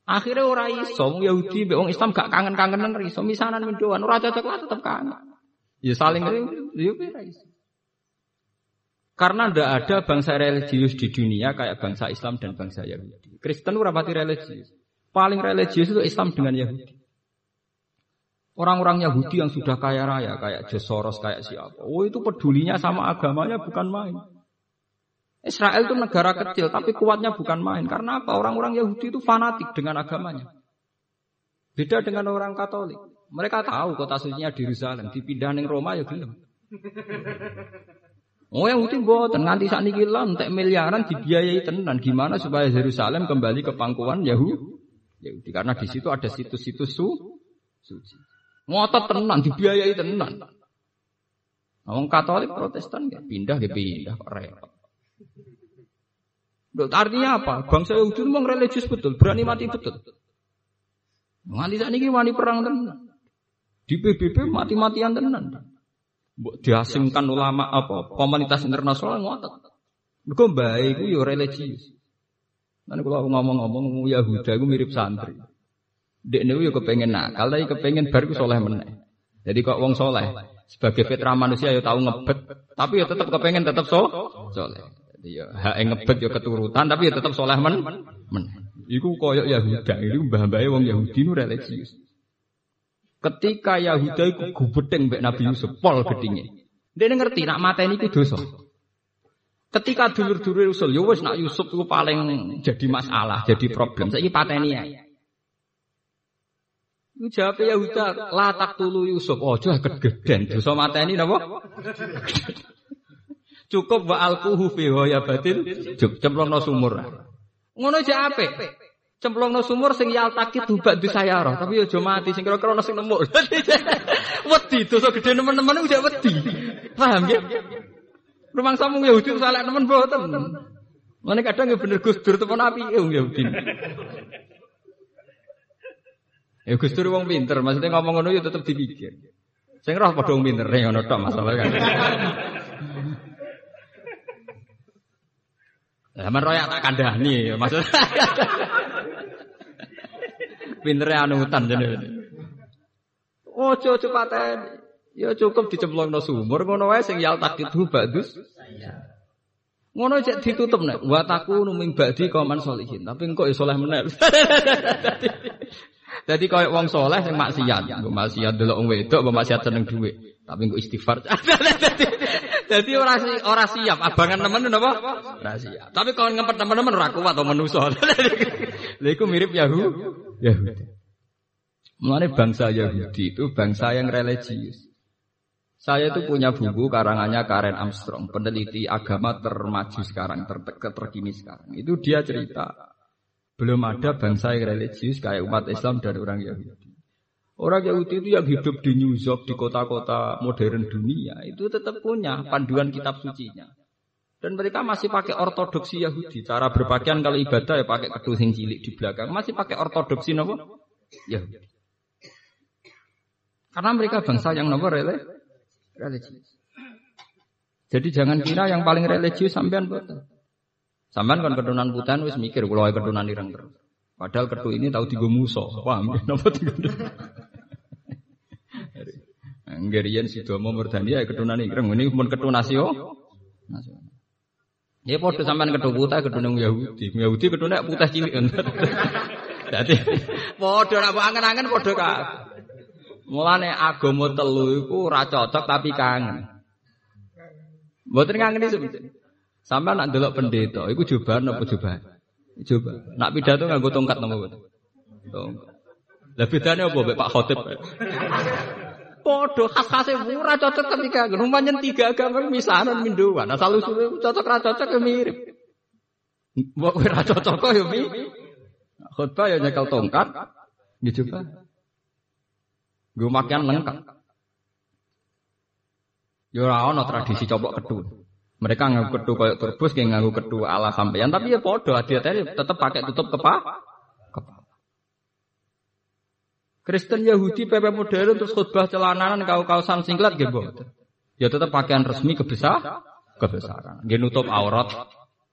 Akhirnya orang iso Yahudi mbek Islam gak kangen-kangenan iso misanan mendoan ora cocok lah tetep kangen. Ya saling ya. Karena tidak ada bangsa religius di dunia kayak bangsa Islam dan bangsa Yahudi. Kristen ora pati religius. Paling religius itu Islam dengan Yahudi. Orang-orang Yahudi yang sudah kaya raya, kayak Josoros, kayak siapa. Oh itu pedulinya sama agamanya bukan main. Israel itu negara kecil, tapi kuatnya bukan main. Karena apa? Orang-orang Yahudi itu fanatik dengan agamanya. Beda dengan orang Katolik. Mereka tahu kota sucinya di Yerusalem, dipindah ning Roma ya gelem. Oh yang itu boten nganti saat ini entek miliaran dibiayai tenan. Gimana supaya Yerusalem kembali ke pangkuan Yahudi? Yahudi karena di situ ada situs-situs su suci. Ngotot tenan dibiayai tenan. Orang Katolik Protestan ya pindah ya pindah kok repot. Artinya apa? Bangsa Yahudi memang religius betul, berani mati betul. Nganti saat ini wani perang tenan. Di PBB mati-matian tenan. diasingkan ulama apa komunitas internasional ngotot. Bae iku yo religius. Lan kula ngomong-ngomong Yahuda iku mirip santri. Dek niku yo kepengen nakal, tapi kepengen bar ku soleh meneh. Jadi kok wong soleh sebagai fitrah manusia yo tahu ngebet, tapi yo tetap kepengen tetap so soleh. Yo hak ngebet yo keturutan, tapi yo tetap soleh men. men. Iku koyok Yahuda, itu mbah-mbahe wong Yahudi nu religius. Ketika Yahuda iku gubedeng mbek Nabi Yusuf, pol gedinge. Dia ngerti nak mateni iku dosa. Ketika dulur-dulur usul, yo wis nak Yusuf iku paling jadi masalah, jadi problem. Saiki pateni ya. Iku jawab Yahuda, la tulu Yusuf. Ojo oh, kegeden dosa mateni napa? Cukup wa alquhu fi batin, cemplungno sumur. Ngono aja apik cemplungno sumur sing yaltaki dubak di sayara, tapi aja mati sing kira-kira ana sing nemu. wedi dosa gede nemen-nemen udah wedi. Paham ya? Rumang samung Yahudi saleh nemen boten. Mana kadang ya bener Gus Dur temen api ya Yahudi. Ya Gus Dur wong pinter, maksudnya ngomong ngono ya tetep dipikir. Sing roh padha wong pinter ngono tok masalah kan. Zaman royak tak kandhani ya maksudnya. Pintere anutan jenenge. Ojo cepaten. Ya cukup dicemplungno sumur ngono wae sing yal takitu badus. Ngono cek ditutup nek wa taku numing badi kauman solihin. Tapi engko ya saleh meneh. Dadi koyo wong saleh sing maksiat, nggo maksiat delok wong wedok, mbok maksiat seneng dhuwit. Tapi engko istighfar. Dadi ora ora siap abangan temen napa? Ora siap. Tapi kalau ngempet teman-teman ora kuat atau manusa. Lha iku mirip Yahudi. Yahudi. Mulane bangsa Yahudi itu bangsa yang religius. Saya itu punya buku karangannya Karen Armstrong, peneliti agama termaju sekarang, ter terkini sekarang. Itu dia cerita belum ada bangsa yang religius kayak umat Islam dan orang Yahudi. Orang Yahudi itu yang hidup di New York, di kota-kota modern dunia, itu tetap punya panduan kitab sucinya. Dan mereka masih pakai ortodoksi Yahudi. Cara berpakaian kalau ibadah ya pakai kedua sing cilik di belakang. Masih pakai ortodoksi nopo? Yahudi. Karena mereka bangsa yang nopo religius. Jadi jangan kira yang paling religius sampean betul. Sampean kan keturunan putan wis mikir kalau keturunan ireng terus. Padahal ketu ini tahu tiga musuh. Paham ya? Napa tiga Nggerian si Domo Murdani ya keturunan ireng. Ini pun keturunan nasio. Nasional. Ya padha sampean putih kedhu nang Yahudi. Yahudi kedhu nek putih cilik. Dadi padha nek angen-angen padha kabeh. Mulane agama telu iku ora tapi kangen. Mboten ngangeni sebenarnya. Sampai nak delok pendeta, iku jubahan apa jubahan? Coba. Nak pidato nganggo tongkat napa mboten? Tongkat. Lah bedane apa Pak Khotib? Podo khas-khase ora cocok ketika rumahnya tiga agama misanan minduan. Asal usul cocok ra cocok ya mirip. Mbok ora cocok kok ya mirip. Khotbah ya nyekel tongkat. Ya coba. Gue makan lengkap. Ya ora ana tradisi copok kedu. Mereka nganggo kedu koyo turbus kayak nganggo kedu ala sampeyan tapi ya podo hadiah tetap pakai tutup kepala. Kristen Yahudi PP modern terus khutbah celananan kau kausan singlet gitu. Ya tetap pakaian resmi kebesar kebesaran. Dia nutup aurat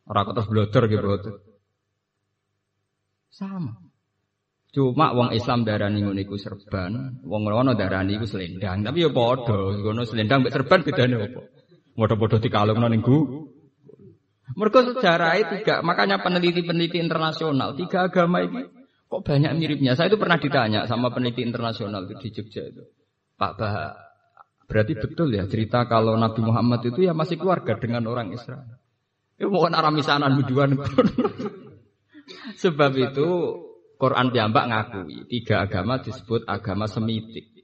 orang terus bloder gitu. Sama. Cuma wong Islam darani ngono iku serban, wong ngono darani iku selendang. Tapi ya padha, ngono selendang mek serban bedane apa? Padha-padha dikalungno ning gu. Mergo sejarah tiga, makanya peneliti-peneliti internasional tiga agama ini Kok banyak miripnya? Saya itu pernah ditanya sama peneliti internasional di Jogja itu. Pak Bah, berarti betul ya cerita kalau Nabi Muhammad itu ya masih keluarga dengan orang Israel. Ya mohon arah misanan biduan. Sebab itu Quran piyambak ngakui tiga agama disebut agama semitik.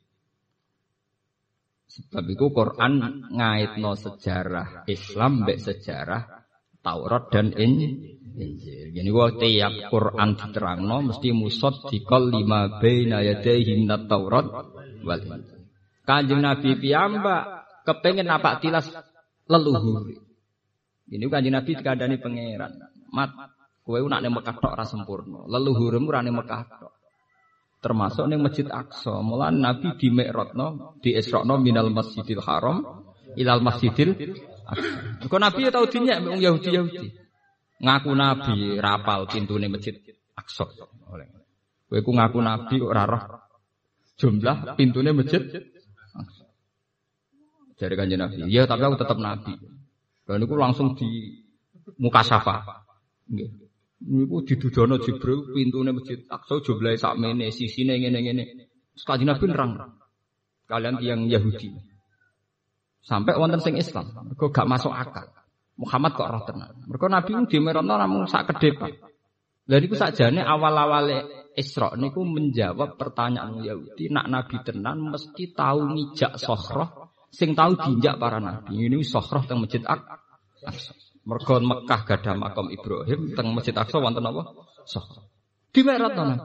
Sebab itu Quran ngaitno sejarah Islam mbek sejarah Taurat dan Injil. Jadi gua tiap Quran diterangno mesti musod dikol lima baina yadaihi minat Taurat wal. Kanjeng Nabi piyambak kepengen apa tilas leluhur. Ini kanjeng Nabi dikandani pangeran. Mat, kowe nak ning Mekah tok ora sempurna. Leluhurmu ora ning Mekah tok termasuk ning Masjid Aqsa. Mula Nabi di Mi'rajno, di Isra'no minal Masjidil Haram ilal Masjidil Aqsa. Kok Nabi ya tau dinyek wong Yahudi-Yahudi. Ngaku Nabi rapal pintune Masjid Aqsa. Kowe ku ngaku Nabi ora roh jumlah pintune Masjid Aqsa. Jadi kanjeng Nabi, iya tapi aku tetap Nabi. Dan itu langsung di muka safa. Niku didudono Jibril pintune masjid Aqsa jumlahe sakmene, sisine ngene-ngene. Kanjeng Nabi nerang. Kalian yang Yahudi. Sampai wonten sing Islam, mergo gak masuk akal. Muhammad kok roh tenan. Mergo Nabi ku dimerono namung sak ke depan. Lha niku sakjane awal-awale Isra niku menjawab pertanyaan Yahudi, nak Nabi tenan mesti tahu ngijak sohroh sing tahu diinjak para nabi. Ini sohroh teng Masjid Aqsa. Mergo Mekah gada makam Ibrahim teng Masjid Aqsa wonten apa? Soh. Dimerat Nabi.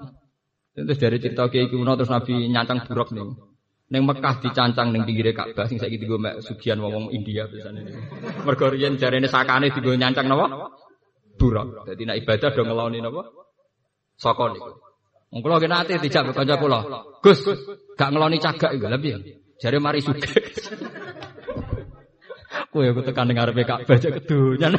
Terus dari cerita kiai kuno terus Nabi nyancang buruk nih. Neng Mekah dicancang neng pinggir Ka'bah sing saiki digo mek sugihan wong India biasane. Mergo riyen jarene sakane digo nyancang napa? Buruk. Dadi nek ibadah do ngeloni napa? Saka niku. Wong kula kena ate dijak kanca kula. Gus, gak ngeloni cagak iku lha piye? Jare mari sugih. Kowe aku tekan ning ngarepe Ka'bah aja kedunyan.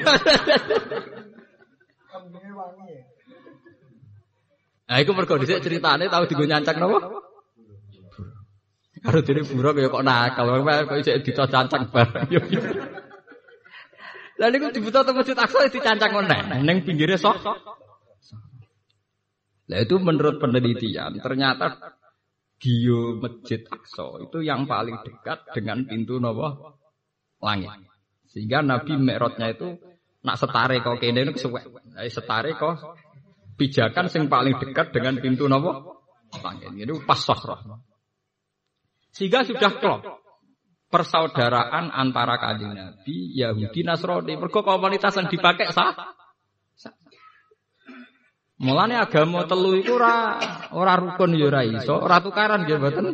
Nah, iku mergo dhisik ceritane tau digo nyancak napa? Karo dene buruk ya kok nakal, kok isih dicancang bareng. Lah niku dibutuh teng Masjid Aqsa dicancang meneh ning pinggire sok. Lah itu menurut penelitian ternyata Gio Masjid Aqsa itu yang paling dekat dengan pintu napa? Langit. Sehingga Nabi Mi'rajnya itu nak setare kok kene niku suwek. Setare kok pijakan sing paling dekat dengan pintu napa? Langit. Itu pas. Sehingga sudah klop persaudaraan antara kanjeng Nabi, Yahudi, Nasrani. Mergo komunitas yang dipakai sah. Mulane agama telu iku ora ora rukun ya ora iso, ora tukaran nggih mboten.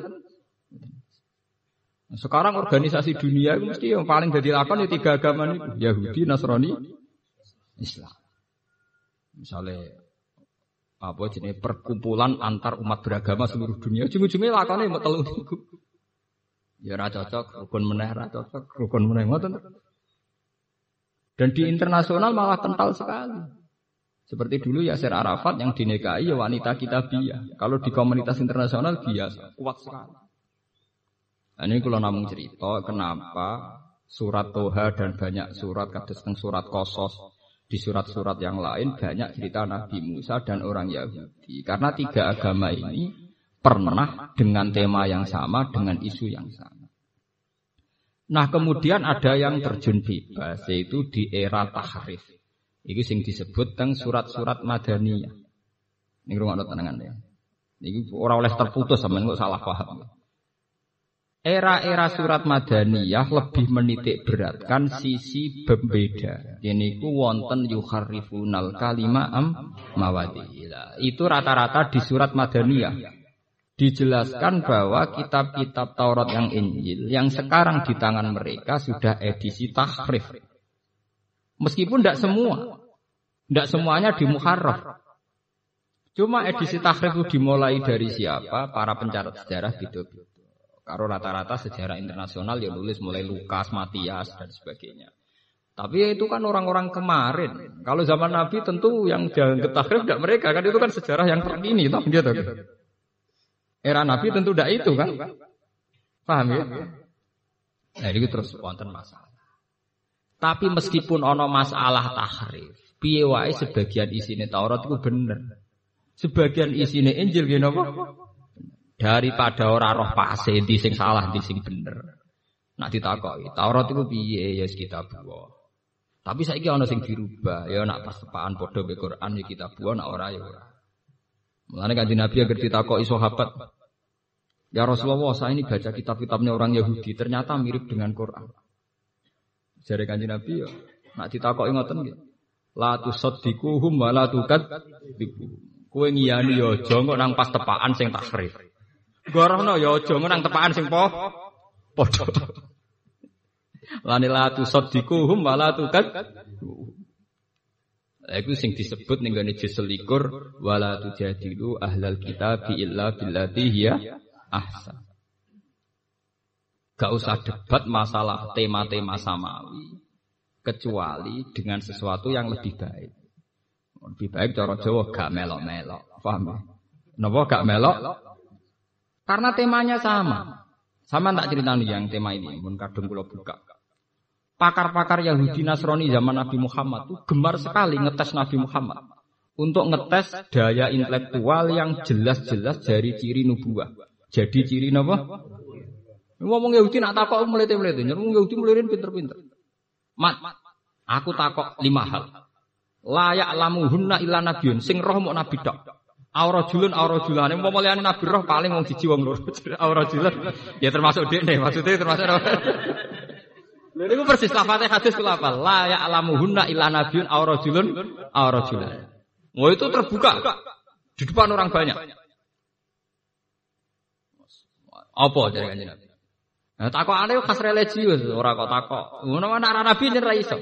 Sekarang organisasi dunia itu mesti yang paling jadi lakon ya tiga agama ini Yahudi, Nasrani, Islam. Misalnya apa jenis perkumpulan antar umat beragama seluruh dunia, ujung-ujungnya lakonnya mau telur itu. Ya ra cocok, rukun meneh ra cocok, rukun meneh ngoten. Dan di internasional malah kental sekali. Seperti dulu Yasir Arafat yang dinikahi ya wanita kitabiah. Kalau di komunitas internasional biasa, kuat sekali. Nah, ini kalau namun cerita kenapa surat Toha dan banyak surat kados surat Kosos di surat-surat yang lain banyak cerita Nabi Musa dan orang Yahudi karena tiga agama ini pernah dengan tema yang sama dengan isu yang sama. Nah kemudian ada yang terjun bebas yaitu di era tahrif. Ini sing disebut teng surat-surat Madaniyah. Ini rumah ya. Ini orang oleh terputus sama nggak salah paham. Era-era surat Madaniyah lebih menitik beratkan sisi pembeda. Ini ku wonten yukharifunal kalima am mawadila. Itu rata-rata di surat Madaniyah. Dijelaskan bahwa kitab-kitab Taurat yang Injil yang sekarang di tangan mereka sudah edisi tahrif. Meskipun tidak semua. Tidak semuanya di Muharraf. Cuma edisi tahrif itu dimulai dari siapa? Para pencatat sejarah gitu. Karo rata-rata sejarah internasional ya nulis mulai Lukas, Matias dan sebagainya. Tapi itu kan orang-orang kemarin. Kalau zaman Nabi tentu yang jangan ketahrif tidak mereka kan itu kan sejarah yang terkini toh gitu. Era Nabi tentu tidak itu kan. Paham ya? Nah, itu terus wonten masalah. Tapi meskipun ono masalah tahrif, piye wae sebagian isine Taurat itu bener. Sebagian isine Injil gini apa? Daripada ora roh pase di sing salah di sing bener. Nak ditakoki, Taurat iku piye ya kita buah. Tapi saiki ana sing dirubah, ya nak pas tepaan padha be Quran ya kita buah nak ora ya ora. Mulane kanjeng Nabi agar ditakoki sahabat, Ya Rasulullah, saya ini baca kitab-kitabnya orang Yahudi, ternyata mirip dengan Quran. Jadi kanjeng Nabi ya, nak ditakoki ngoten nggih. La tusaddiquhum wa la tukadzibuhum. Kowe ngiyani ya aja kok nang pas tepaan sing takrif. Gorono ya aja nang tepaan sing po padha. Lani la tusaddiquhum wa la tukadzibuhum. Iku sing disebut ning gone juz selikur wala tujadilu ahlal kitab illa billati hiya ahsan. Gak usah debat masalah tema-tema samawi kecuali dengan sesuatu yang lebih baik. Lebih baik cara Jawa gak melok-melok. Paham ya? Napa gak melok? Karena temanya sama. Sama tak cerita nih yang tema ini, pun kadung kula buka. Pakar-pakar Yahudi Nasrani zaman Nabi Muhammad itu gemar sekali ngetes Nabi Muhammad untuk ngetes daya intelektual yang jelas-jelas dari ciri nubuah. Jadi ciri napa? Ngomong Yahudi nak takok melete-melete, nyerung Yahudi melirin pinter-pinter. Mat, aku takok lima hal. Layak lamu hunna illa nabiun, sing roh mau nabi dok. Aura julun, aura julane, mau liane nabi roh paling mau siji wong loro. aura julun, ya termasuk dia nih, maksudnya termasuk. Lha niku persis lafate hadis kula apa? La ya'lamu hunna illa nabiun aura julun, aura julane. Oh itu terbuka di depan orang banyak. Apa dari kanjeng Nabi? Nah, takok aneh khas religius, ora kok takok. Ngono ana arah Nabi yen ra iso.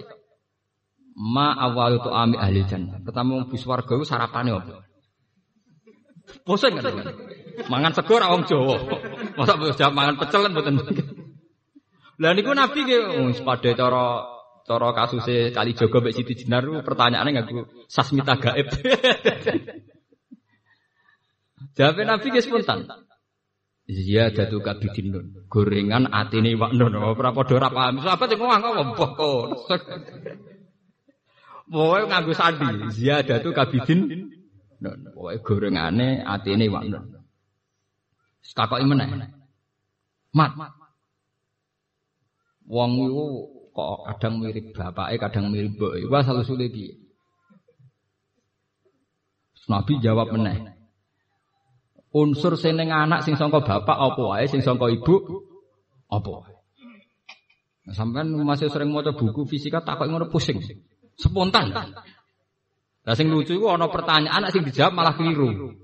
Ma awal itu ami ahli jannah. Pertama wong bis warga iku sarapane apa? Bosen kan? Mangan sego ora wong Jawa. Masa bisa mangan pecel kan mboten. Lah niku Nabi ge wis padha cara cara kasuse kali Jogo mbek Siti Jenar pertanyaane nganggo sasmita gaib. Jawab Nabi ge spontan. Iya datu kabidin nun. Gorengan atine wak nun. Ora padha ora paham. Sahabat sing ngomong mbah kok. Pokoke nganggo sandi. Iya datu kabidin nun. Pokoke gorengane atine wak nun. Takoki meneh. Mat. Wong iku kok kadang mirip bapake, kadang mirip mboke. Wah salah sulit piye? Nabi jawab meneh. Unsur sing anak sing sangka bapak apa wae, sing sangka ibu apa wae. Nah, sampean masih sering maca buku fisika takok ngono pusing. Spontan. Lah sing lucu iku ana pertanyaan sing dijawab malah keliru.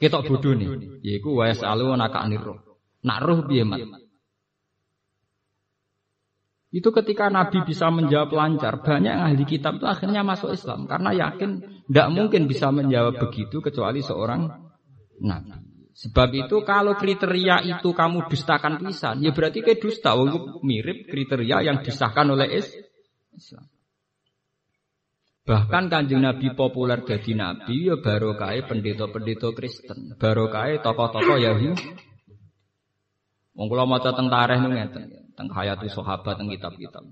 Ketok bodoh nih, yaiku wa yasalu naka roh. Nak roh piye mat? Itu ketika Nabi bisa menjawab lancar, banyak ahli kitab itu akhirnya masuk Islam karena yakin tidak mungkin bisa menjawab begitu kecuali seorang nabi. Sebab itu kalau kriteria itu kamu dustakan pisan, ya berarti kayak dusta. Wong mirip kriteria yang disahkan oleh Islam. Bahkan kanjeng Nabi populer jadi Nabi ya baru kaya pendeta-pendeta Kristen, baru kaya tokoh-tokoh Yahudi. Wong kula maca teng tarikh niku ngeten, teng hayati sahabat teng kitab-kitab.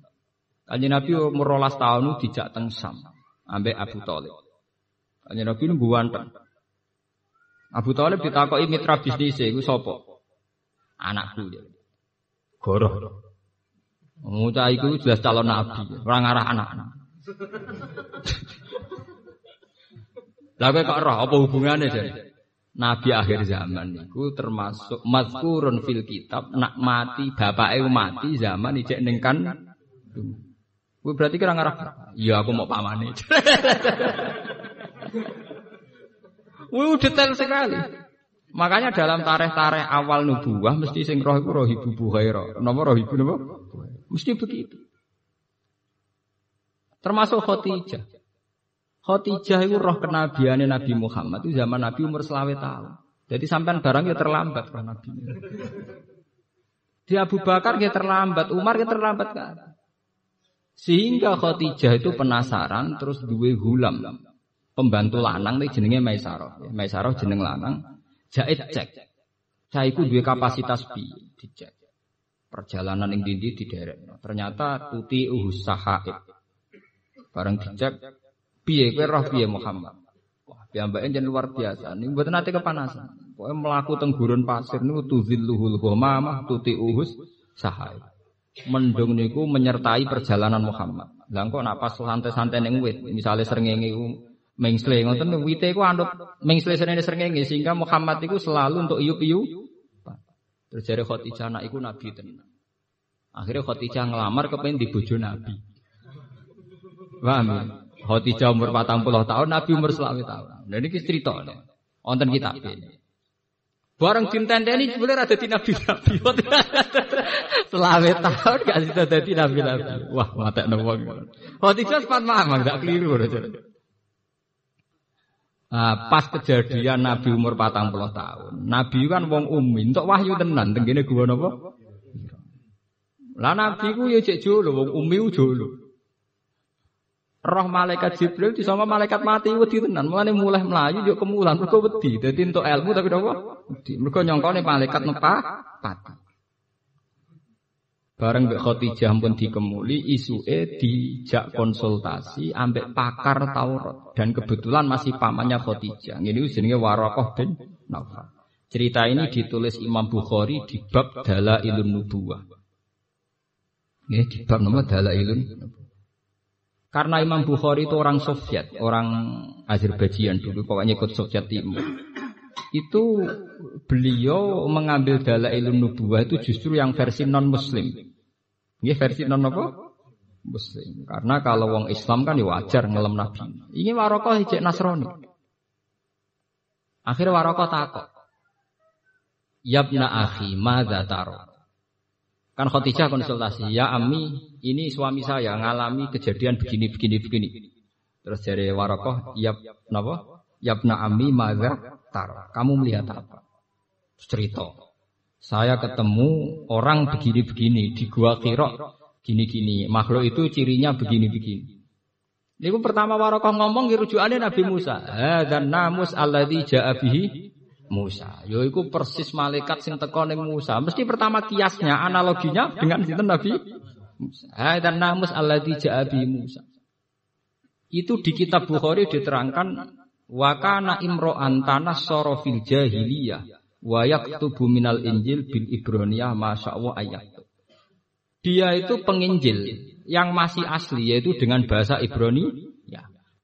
Kanjeng Nabi umur 12 tahun dijak teng Sam ambek Abu Thalib. Kanjeng Nabi niku ganteng. Abu Thalib ditakoki mitra bisnis iku sapa? Anakku dia. Goroh. Mucah iku jelas calon nabi, ora ngarah anak-anak. Lah kok roh apa hubungane jadi? Nabi akhir zaman niku termasuk mazkurun fil kitab nak mati bapake mati zaman ijek ning kan. Kowe berarti kira ngarah. Iya aku mau pamane. Wih detail sekali. Makanya dalam tareh-tareh awal nubuah mesti sing roh iku roh ibu Buhaira. Nomor roh ibu napa? Mesti begitu. Termasuk Khotijah. Khotijah itu roh kenabiannya Nabi Muhammad itu zaman Nabi umur selawe tahun. Jadi sampai barang ya terlambat roh Nabi. Di Abu Bakar ya terlambat, Umar ya terlambat kan. Sehingga Khotijah itu penasaran terus duwe hulam pembantu lanang nih jenenge Maisarah. Maisarah jeneng lanang. Jahit cek. Itu dua kapasitas bi dicek. Perjalanan yang dindi di daerah. Ternyata tuti uhus sahaib. Bareng dicek. Piye kowe roh piye Muhammad. Wah, piyambake jen luar biasa. Ini buat nanti kepanasan. Pokoknya melaku tenggurun pasir niku tuzilluhul ghamamah tuti uhus sahaib. Mendung niku menyertai perjalanan Muhammad. Lah kok nak santai-santai ning wit, misale srengenge Mengsle ngoten wite ku anut mengsle senene srengenge sehingga Muhammad iku selalu untuk iup-iup. Terus jare Khadijah anak iku nabi tenan. Akhirnya Khadijah ngelamar kepengen di bojo nabi. Paham ya? Khadijah umur 40 tahun, Nabi umur selawe tahun. Nah ini cerita. Wonten. Barang cinta ini sebenarnya ada di nabi-nabi. Selawe tahun gak sih ada di nabi-nabi. Wah, mata nembong. Khadijah sempat mamang, gak keliru. Nah, pas kejadian Nabi umur patang puluh tahun. Nabi kan wong umi, untuk wahyu tenan, tenggine gua nopo. Lah Nabi ku ya cek jolo, wong umi jolo roh malaikat Jibril di sama malaikat mati wedi tenan. Mulane mulai melayu yo kemulan mergo wedi. Dadi entuk ilmu tapi napa? Wedi. Mergo nyongkone malaikat nepa pati. Bareng Mbak Khadijah pun dikemuli, isuke dijak konsultasi ambek pakar Taurat dan kebetulan masih pamannya Khadijah. Ini jenenge Warokoh bin Naufal. Cerita ini ditulis Imam Bukhari di bab Dalailun Nubuwah. Ini di bab nama Dalailun Nubuwah. Karena Imam Bukhari itu orang Soviet, orang Azerbaijan dulu, pokoknya ikut Soviet Timur. Itu beliau mengambil ilmu nubuah itu justru yang versi non Muslim. Ini versi non apa? Muslim. Karena kalau wong Islam kan ya wajar ngelem Nabi. Ini warokoh hijek Nasrani. Akhirnya warokoh takut. Yabna akhi, madza taro? Kan Khadijah konsultasi, ya Ami, ini suami saya ngalami kejadian begini begini begini. Terus dari Warokoh, ya napa? Yabna Ami maza tar. Kamu melihat apa? Cerita. Saya ketemu orang begini-begini di gua Kirok gini-gini. Makhluk itu cirinya begini-begini. Ini pertama Warokoh ngomong rujukannya Nabi Musa. Dan namus alladhi ja'abihi Musa. Yaiku persis malaikat sing teko ning Musa. Mesti pertama kiasnya, analoginya dengan sinten Nabi Musa. dan namus alladzi ja'a Musa. Itu di kitab Bukhari diterangkan wa kana imro'an tanassara fil jahiliyah wa yaktubu minal injil bil ibroniyah masyaallah ayat. Dia itu penginjil yang masih asli yaitu dengan bahasa Ibrani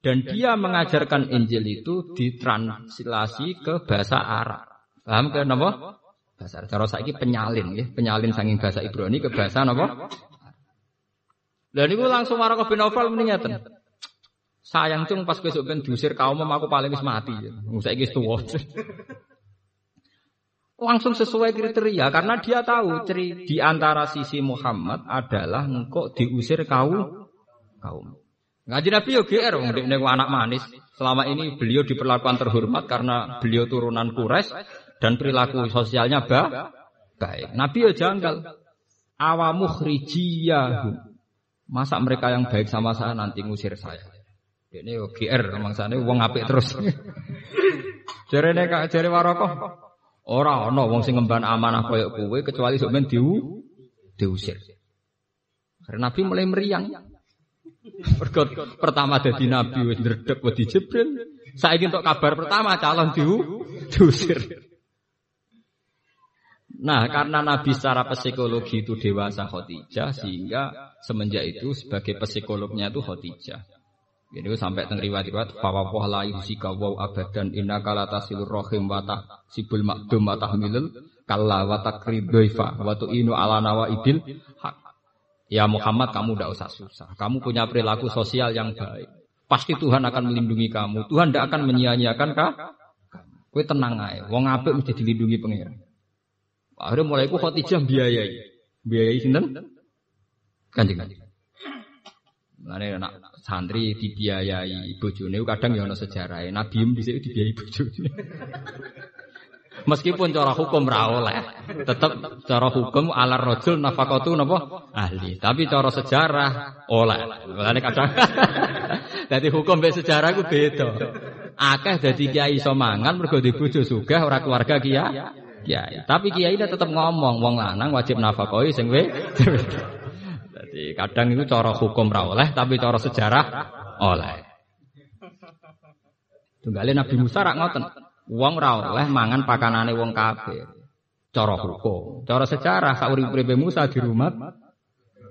dan dia mengajarkan Injil itu ditranslasi ke bahasa Arab. Paham ke napa? Bahasa Arab. Cara saiki penyalin ya, penyalin saking bahasa Ibrani ke bahasa napa? Dan itu langsung marah ke bin Aufal. Sayang cung pas besok ben diusir kaum aku paling wis mati. Saiki wis tuwa. Langsung sesuai kriteria karena dia tahu ciri di antara sisi Muhammad adalah engkau diusir kaum kaum. Ngaji Nabi yo GR wong dekne anak manis. Selama ini beliau diperlakukan terhormat karena beliau turunan Quraisy dan perilaku sosialnya ba baik. Nabi yo janggal. Awamu khrijiyahu. Masa mereka yang baik sama saya nanti ngusir saya. Ini yo GR mangsane wong apik terus. Jarene kak jare warokoh. Ora ana wong sing ngemban amanah koyo kowe kecuali sok men diu diusir. Karena Nabi mulai meriang. Mergo pertama dadi nabi wis ndredeg wedi Jibril. Saiki untuk kabar pertama calon diu diusir. Nah, karena Nabi secara psikologi itu dewasa Khadijah sehingga semenjak itu sebagai psikolognya itu Khadijah. Ini sampai teng riwayat-riwayat fawwah la yusika wa abadan inna kala tasilur rahim wa sibul makdum wa tahmilul kalla wa takridaifa wa tu'inu ala nawaibil hak. Ya Muhammad kamu tidak usah susah. Kamu punya perilaku sosial yang baik. Pasti Tuhan akan melindungi kamu. Tuhan tidak akan menyia-nyiakan kah? Kue tenang aja. Wong apik mesti dilindungi pengiran. Akhirnya mulai ku khotijah biayai. Biayai sinten? Kanjeng kanjeng. Mulane anak santri dibiayai bojone kadang ya ana sejarah. Nabi dhisik dibiayai bojone. Meskipun cara hukum ra oleh, tetap cara hukum alar rojul nafakatu napa ahli. Tapi cara sejarah oleh. Mulane kadang dadi hukum be sejarah ku beda. Akeh dadi kiai iso mangan mergo di bojo sugih ora keluarga kiai. Kiai. Tapi kiai tetap ngomong wong lanang wajib nafakoi sing we. Jadi kadang itu cara hukum ra oleh tapi cara sejarah oleh. Tunggale Nabi Musa rak ngoten. Wong ora oleh mangan pakanane wong kafir. Cara hukum, cara sejarah sak urip-uripe Musa di rumah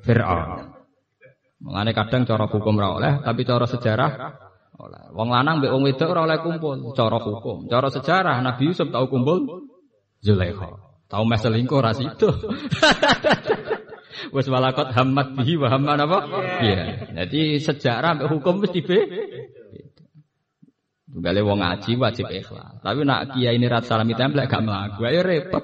Firaun. Mengane kadang cara hukum ora oleh, tapi cara sejarah Oleh. Wong lanang mbek wong wedok ora oleh kumpul, cara hukum. Cara sejarah Nabi Yusuf tahu kumpul Zulaikha. Tahu mes selingkuh ra. Wes walakot hamad bihi wa hamman apa? Iya. Jadi sejarah mbek hukum mesti be. Gale wong ngaji wajib ikhlas. Tapi nak kiai ini rat salami templek gak mlaku, ayo repot.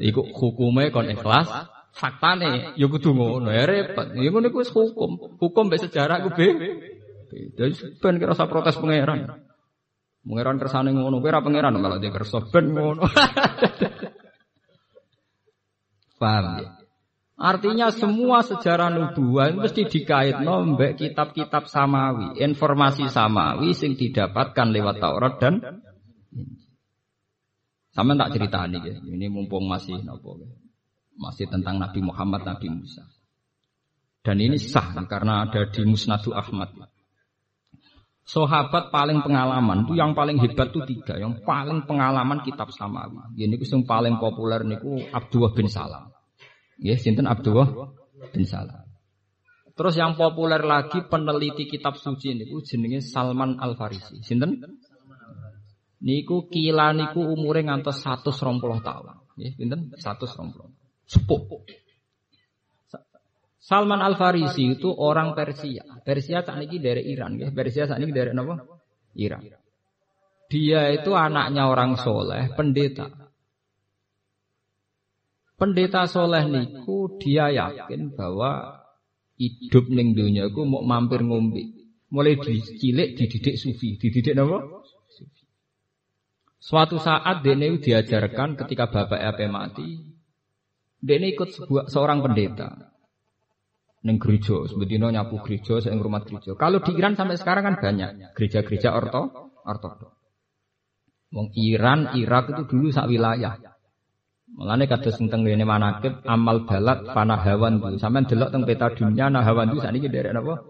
Iku hukume kon ikhlas, faktane ya kudu ngono, ya repot. Ya ngono iku wis hukum. Hukum mbek sejarah ku be. Jadi ben kira usah protes pangeran. Pangeran kersane ngono, kowe ora pangeran malah dia kersa ben ngono. Paham ya? Artinya semua sejarah nubuah mesti dikait nombek kitab-kitab samawi, informasi samawi sing didapatkan lewat Taurat dan sama tak cerita nih, ya. ini mumpung masih nopo, masih tentang Nabi Muhammad, Nabi Musa. Dan ini sah karena ada di Musnadu Ahmad. Sahabat paling pengalaman itu yang paling hebat itu tiga, yang paling pengalaman kitab samawi. Ini yang paling populer niku Abdullah bin Salam. Ya, sinten Abdullah bin Salam. Terus yang populer lagi peneliti kitab suci niku jenenge Salman Al Farisi. Sinten? Niku kila niku umure ngantos 120 tahun. Ya, sinten? 120. Sepuh. Salman Al Farisi itu orang Persia. Persia saat ini dari Iran, ya. Persia saat ini dari apa? Iran. Dia itu anaknya orang soleh, pendeta. Pendeta soleh niku dia yakin bahwa hidup ning dunia ku mau mampir ngombe. Mulai dicilik dididik sufi, dididik apa? Suatu saat dene diajarkan ketika bapak apa mati, dene ikut sebuah seorang pendeta neng gereja, sebetulnya nyapu gereja, saya rumah gereja. Kalau di Iran sampai sekarang kan banyak gereja-gereja orto, ortodok. Wong Iran, Irak itu dulu sak wilayah. Mulane kados teng ngene manakib amal balat panah hawan tu. Sampeyan delok teng peta dunia nah hawan tu sakniki derek napa?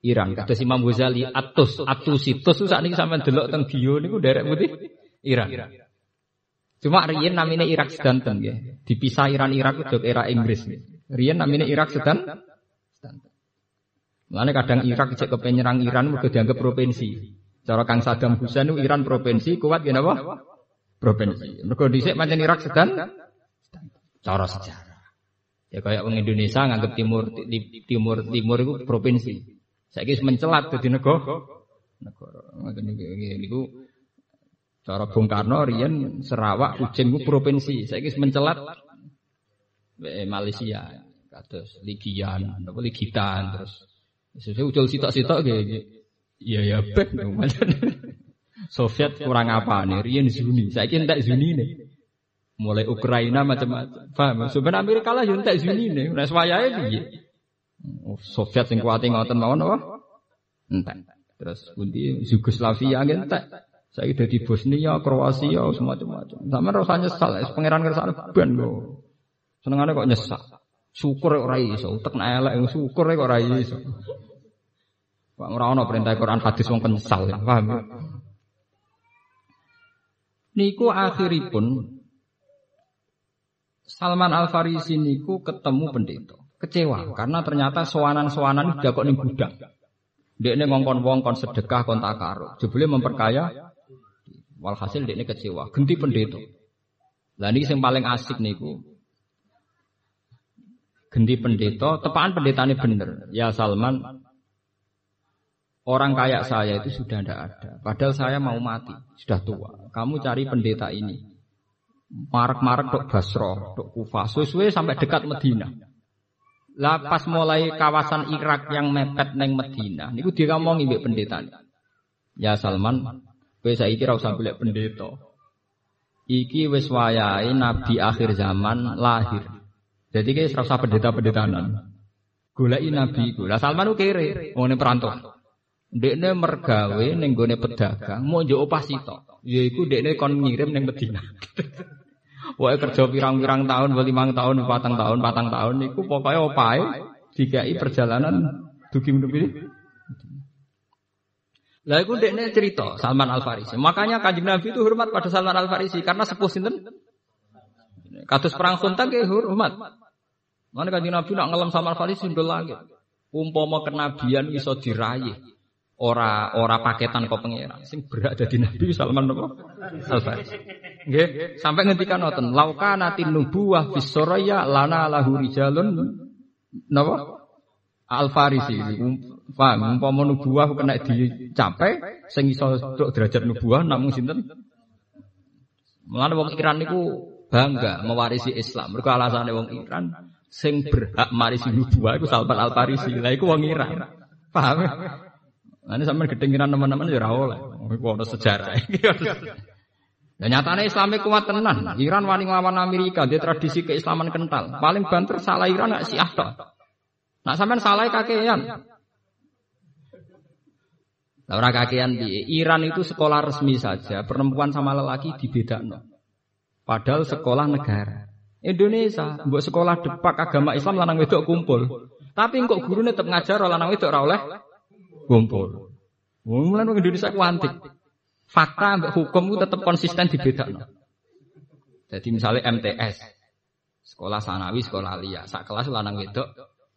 Iran. Kados Imam Ghazali atus atusitus sakniki sampeyan delok teng bio niku derek putih Iran. Cuma riyen namine Irak sedanten nggih. Dipisah Iran Irak itu era Inggris. Riyen namine Irak sedan Mulane kadang Irak cek kepenyerang Iran mergo dianggap provinsi. Cara Kang Saddam Hussein Iran provinsi kuat gini apa? Provinsi. Mergo dhisik pancen Irak sedan cara sejarah. Ya kayak orang Indonesia nganggap timur timur timur itu provinsi. Saya kira mencelat di negara. Negara. Niku cara Bung Karno rian Sarawak Kucing itu provinsi. Saya kira mencelat Malaysia. Kados Ligian, apa Ligitan terus. Sesuai ucul sitok-sitok gitu. Iya ya bek. Soviet kurang apa nih? Rian Zuni. Saya kira tak Zuni nih. Mulai Ukraina macam-macam. Paham? Sebenarnya Amerika lah yang tak Zuni nih. Nah, swayai piye? Oh, Soviet yang kuatin ngoten mawon apa? Entek. Terus pundi Yugoslavia entek. Saya udah di Bosnia, Kroasia, semacam-macam. Sama rasanya nyesal, pangeran kersane ben kok. Senengane kok nyesal. Syukur ora iso, utek nek elek syukur kok ora iso. Pak ora perintah Quran hadis wong penyesal, paham? Niku akhiripun Salman Al Farisi niku ketemu pendeta. Kecewa karena ternyata sowanan-sowanan udah kok ning gudang. Dekne ngongkon wong kon sedekah kon takaruk. Jebule memperkaya walhasil dekne kecewa, genti pendeta. Lah niki sing paling asik niku genti pendeta, tepaan pendetane bener. Ya Salman, Orang kaya saya itu sudah tidak ada. Padahal saya mau mati, sudah tua. Kamu cari pendeta ini. Marak-marak dok Basro, dok Kufa. Sesuai sampai dekat Medina. Lah pas mulai kawasan Irak yang mepet neng Medina, niku dia ngomong ibu pendeta. Ya Salman, kowe saiki ora usah golek pendeta. Iki wis wayahe nabi akhir zaman lahir. Jadi kayak serasa pendeta-pendetanan. Goleki nabi iku. Lah Salman ku kere, wong perantauan. Dekne mergawe ning gone pedagang mau sitok. Yaiku dekne kon ngirim ning Medina. Wae kerja pirang-pirang tahun, limang tahun, patang tahun, patang tahun niku pokoke opahe dikai perjalanan dugi menuju Lah iku dekne cerita Salman Al Farisi. Makanya Kanjeng Nabi itu hormat pada Salman Al Farisi karena sepuh sinten? Kados perang ke hormat. Mana Kanjeng Nabi nak ngelam Salman Al Farisi ndol langit. Umpama kenabian iso diraih ora ora paketan kok pangeran sing berak dadi nabi Salman napa Al Farisi nggih sampai ngendikan ngoten lauka natin nubuwah fis soraya lana lahu rijalun napa Al Farisi paham umpama nubuwah kena dicapai sing iso derajat nubuwah namung sinten Mulane wong Iran niku bangga mewarisi Islam. Mergo alasane wong Iran sing berhak marisi nubuwah iku Salman Al Farisi. Lah iku wong Iran. Paham? Nanti sampai kedengiran teman-teman ya oleh. Iku ana sejarah. Dan nyatanya Islamnya kuat tenan. Iran wani nglawan Amerika, dia tradisi keislaman kental. Paling banter salah Iran gak Syiah tok. Nak sampean salah kakean. Nah, orang kakean di Iran itu sekolah resmi saja, perempuan sama lelaki dibedakno. Padahal sekolah negara. Indonesia, buat sekolah depak agama Islam lanang wedok kumpul. Tapi kok guru tetap ngajar lanang wedok ora oleh kumpul. Mulane wong Indonesia ku antik. Fakta mbek hukum itu tetap konsisten di beda. Jadi misalnya MTS, sekolah sanawi, sekolah liya, sak kelas lanang wedok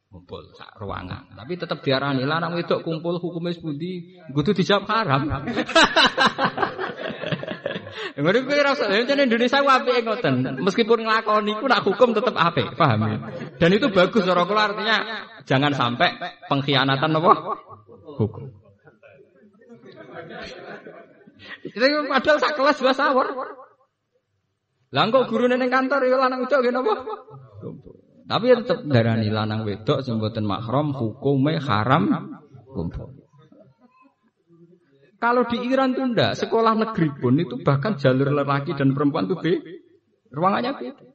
kumpul sak ruangan. Tapi tetap diarani lanang wedok kumpul hukumnya sepundi, kudu dijawab haram. Ngono kuwi ora usah Indonesia ku apike ngoten. Meskipun nglakoni ku nak hukum tetap apik, paham ya? Dan itu bagus cara kula artinya jangan sampai pengkhianatan apa? Hukum. Kita padahal sak kelas dua sawur. Lah kok gurune ning kantor ya lanang wedok nggih napa? Tapi ya tetep darani lanang wedok sing mboten mahram hukume haram kumpul. Kalau di Iran tuh enggak, sekolah negeri pun itu bahkan jalur lelaki dan perempuan tuh be, ruangannya beda.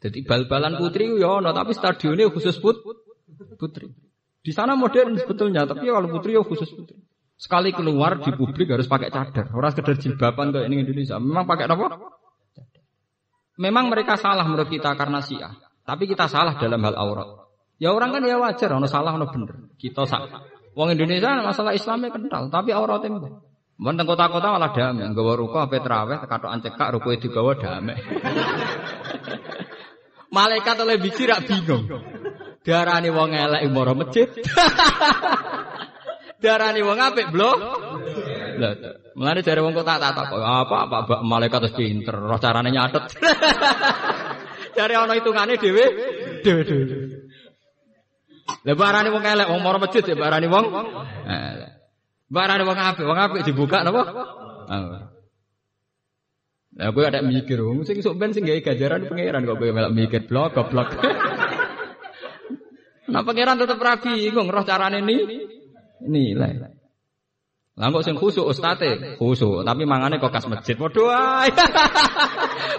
Jadi bal-balan putri ya no, tapi stadionnya khusus put, putri. Di sana modern sebetulnya, tapi kalau putri ya khusus putri. Sekali keluar di publik harus pakai cadar. Orang sekedar jilbaban kayak ini Indonesia. Memang pakai apa? Memang mereka salah menurut kita karena Syiah. Tapi kita salah dalam hal aurat. Ya orang kan ya wajar, ono salah ono bener. Kita salah. Wong Indonesia masalah Islamnya kental, tapi auratnya enggak. Mun kota-kota malah damai, nggawa ruko ape traweh katokan cekak ruko itu gawa damai. Malaikat oleh biji rak bingung. Diarani wong elek moro masjid. Darani wong apik, Blo. Lah, mulane jare wong kok tak tak kok apa apa mbak malaikat wis pinter, roh carane nyatet. Jare ana hitungane dhewe, dhewe. Lah barani wong elek, wong moro masjid ya barani wong elek. Barani wong apik, wong apik dibuka napa? Lah kowe ada mikir, wong sing sok ben sing gawe gajaran pangeran kok kowe melok mikir blok goblok. Nah pangeran tetep rabi, bingung roh carane ni nilai. Lah kok sing khusuk ustate, khusuk, tapi mangane kok kas masjid. Padha wae.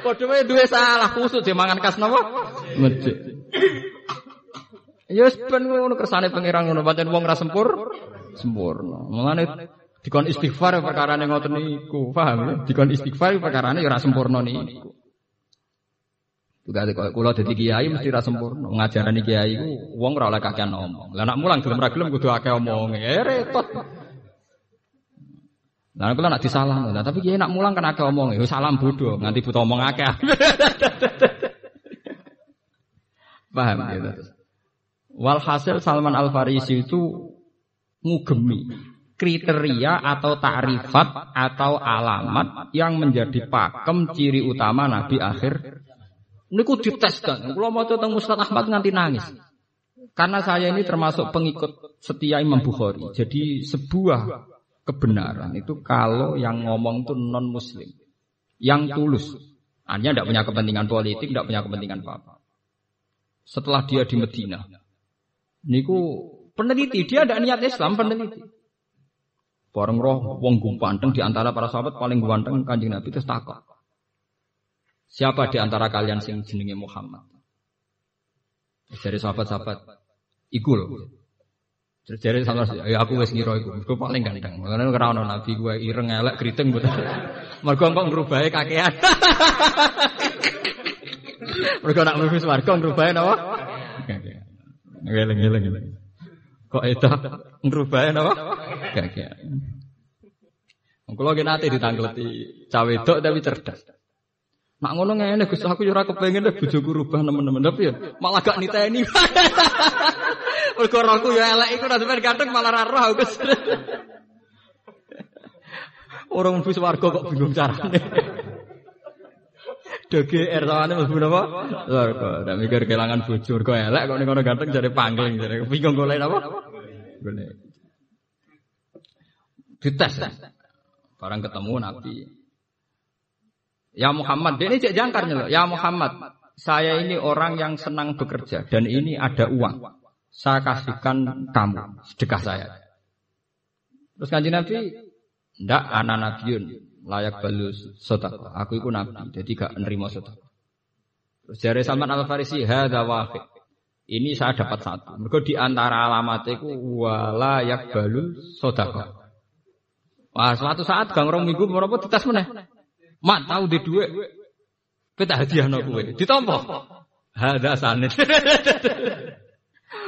Padha wae duwe salah khusuk dhe mangan kas napa? Masjid. Ya ben ngono kersane pangeran ngono pancen wong ra sempur sempurna. Mangane dikon istighfar perkara ning ngoten niku, paham ya? Dikon istighfar perkara ya ora sempurna niku. Juga kalau kulo jadi kiai mesti rasa sempurna. Ngajarani kiai ku wong ora oleh kakean ngomong. Lah nak mulang gelem ra gelem kudu akeh omong. Ya repot. Lah kula nak disalah, nah, tapi kiai nak mulang kan akeh omong. Ya salam bodoh, nganti butuh omong akeh. Paham gitu. Walhasil Salman Al Farisi itu ngugemi kriteria atau takrifat atau alamat yang menjadi pakem ciri utama Nabi akhir Niku diteskan. Kalau mau tentang Ustaz Ahmad nganti nangis. Karena saya ini termasuk pengikut setia Imam Bukhari. Jadi sebuah kebenaran itu kalau yang ngomong itu non Muslim, yang tulus, hanya tidak punya kepentingan politik, tidak punya kepentingan apa-apa. Setelah dia di Medina, niku peneliti, dia ada niat Islam peneliti. Bareng roh wong gumpanteng di antara para sahabat paling ganteng kanjeng Nabi itu takut. Siapa di antara kalian sing jenenge Muhammad? Dari sahabat-sahabat, iku loh. Jadi sama ya aku wes ngira iku. Iku paling ganteng. Karena ora ono nabi gue ireng elek kriting mboten. Mergo kok ngrubahe kakean. Mergo nak mlebu swarga ngrubahe napa? Ngeleng-ngeleng. Kok itu ngrubahe napa? Kakean. Kulo ge nate ditangleti cawe tapi cerdas. Nak ngono ngene Gus aku yo ora kepengin deh bojoku rubah nemen-nemen tapi ya malah gak niteni. Mergo rohku ya elek iku nek sampean ganteng malah ra roh Gus. Orang mlebu swarga kok bingung carane. DGR sawane mlebu napa? Swarga. Nek mikir kelangan bojo mergo elek kok ning kono ganteng jare pangling jare bingung golek napa? Golek. Dites. Barang ketemu Nabi. Ya Muhammad, dia ini cek jangkarnya loh. Ya Muhammad, saya ini orang yang senang bekerja dan ini ada uang. Saya kasihkan kamu sedekah saya. Terus kanji Nabi, ndak anak nabiun layak balus sotak. Aku itu nabi, jadi gak nerima sotak. Terus jari Salman Al Farisi, hada wahid. Ini saya dapat satu. Mereka di antara alamatku wala yak balus sotak. Wah, suatu saat gang rong minggu berapa ditas mana? Mak tahu di dua. Kita hadiah no kue. Ditompo. Hada sanet.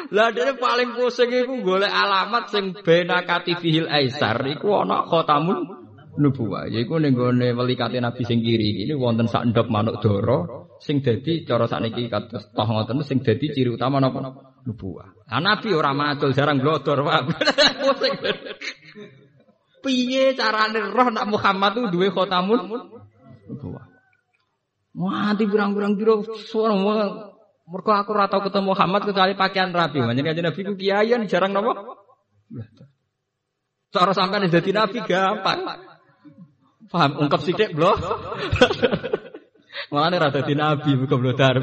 Lah dia paling pusing iku golek alamat sing bena katifihil aisar iku ana khotamun nubuwah. Yaiku ning gone welikate Nabi sing kiri ini wonten sak ndok manuk dara sing dadi cara sakniki kados toh ngoten sing dadi ciri utama napa nubuwah. Lah Nabi ora macul jarang blodor, Pak. Piye carane roh nak Muhammad tuh duwe khotamun nubuwah. Wah, nanti birang-birang biro suara mereka aku rata ketemu Muhammad kecuali pakaian rapi. Makanya kanjeng Nabi ku kiaian jarang nopo. Cara sampai jadi Nabi gampang. Paham? Ungkap sidik belum? Malah nih rada di Nabi bukan blodar.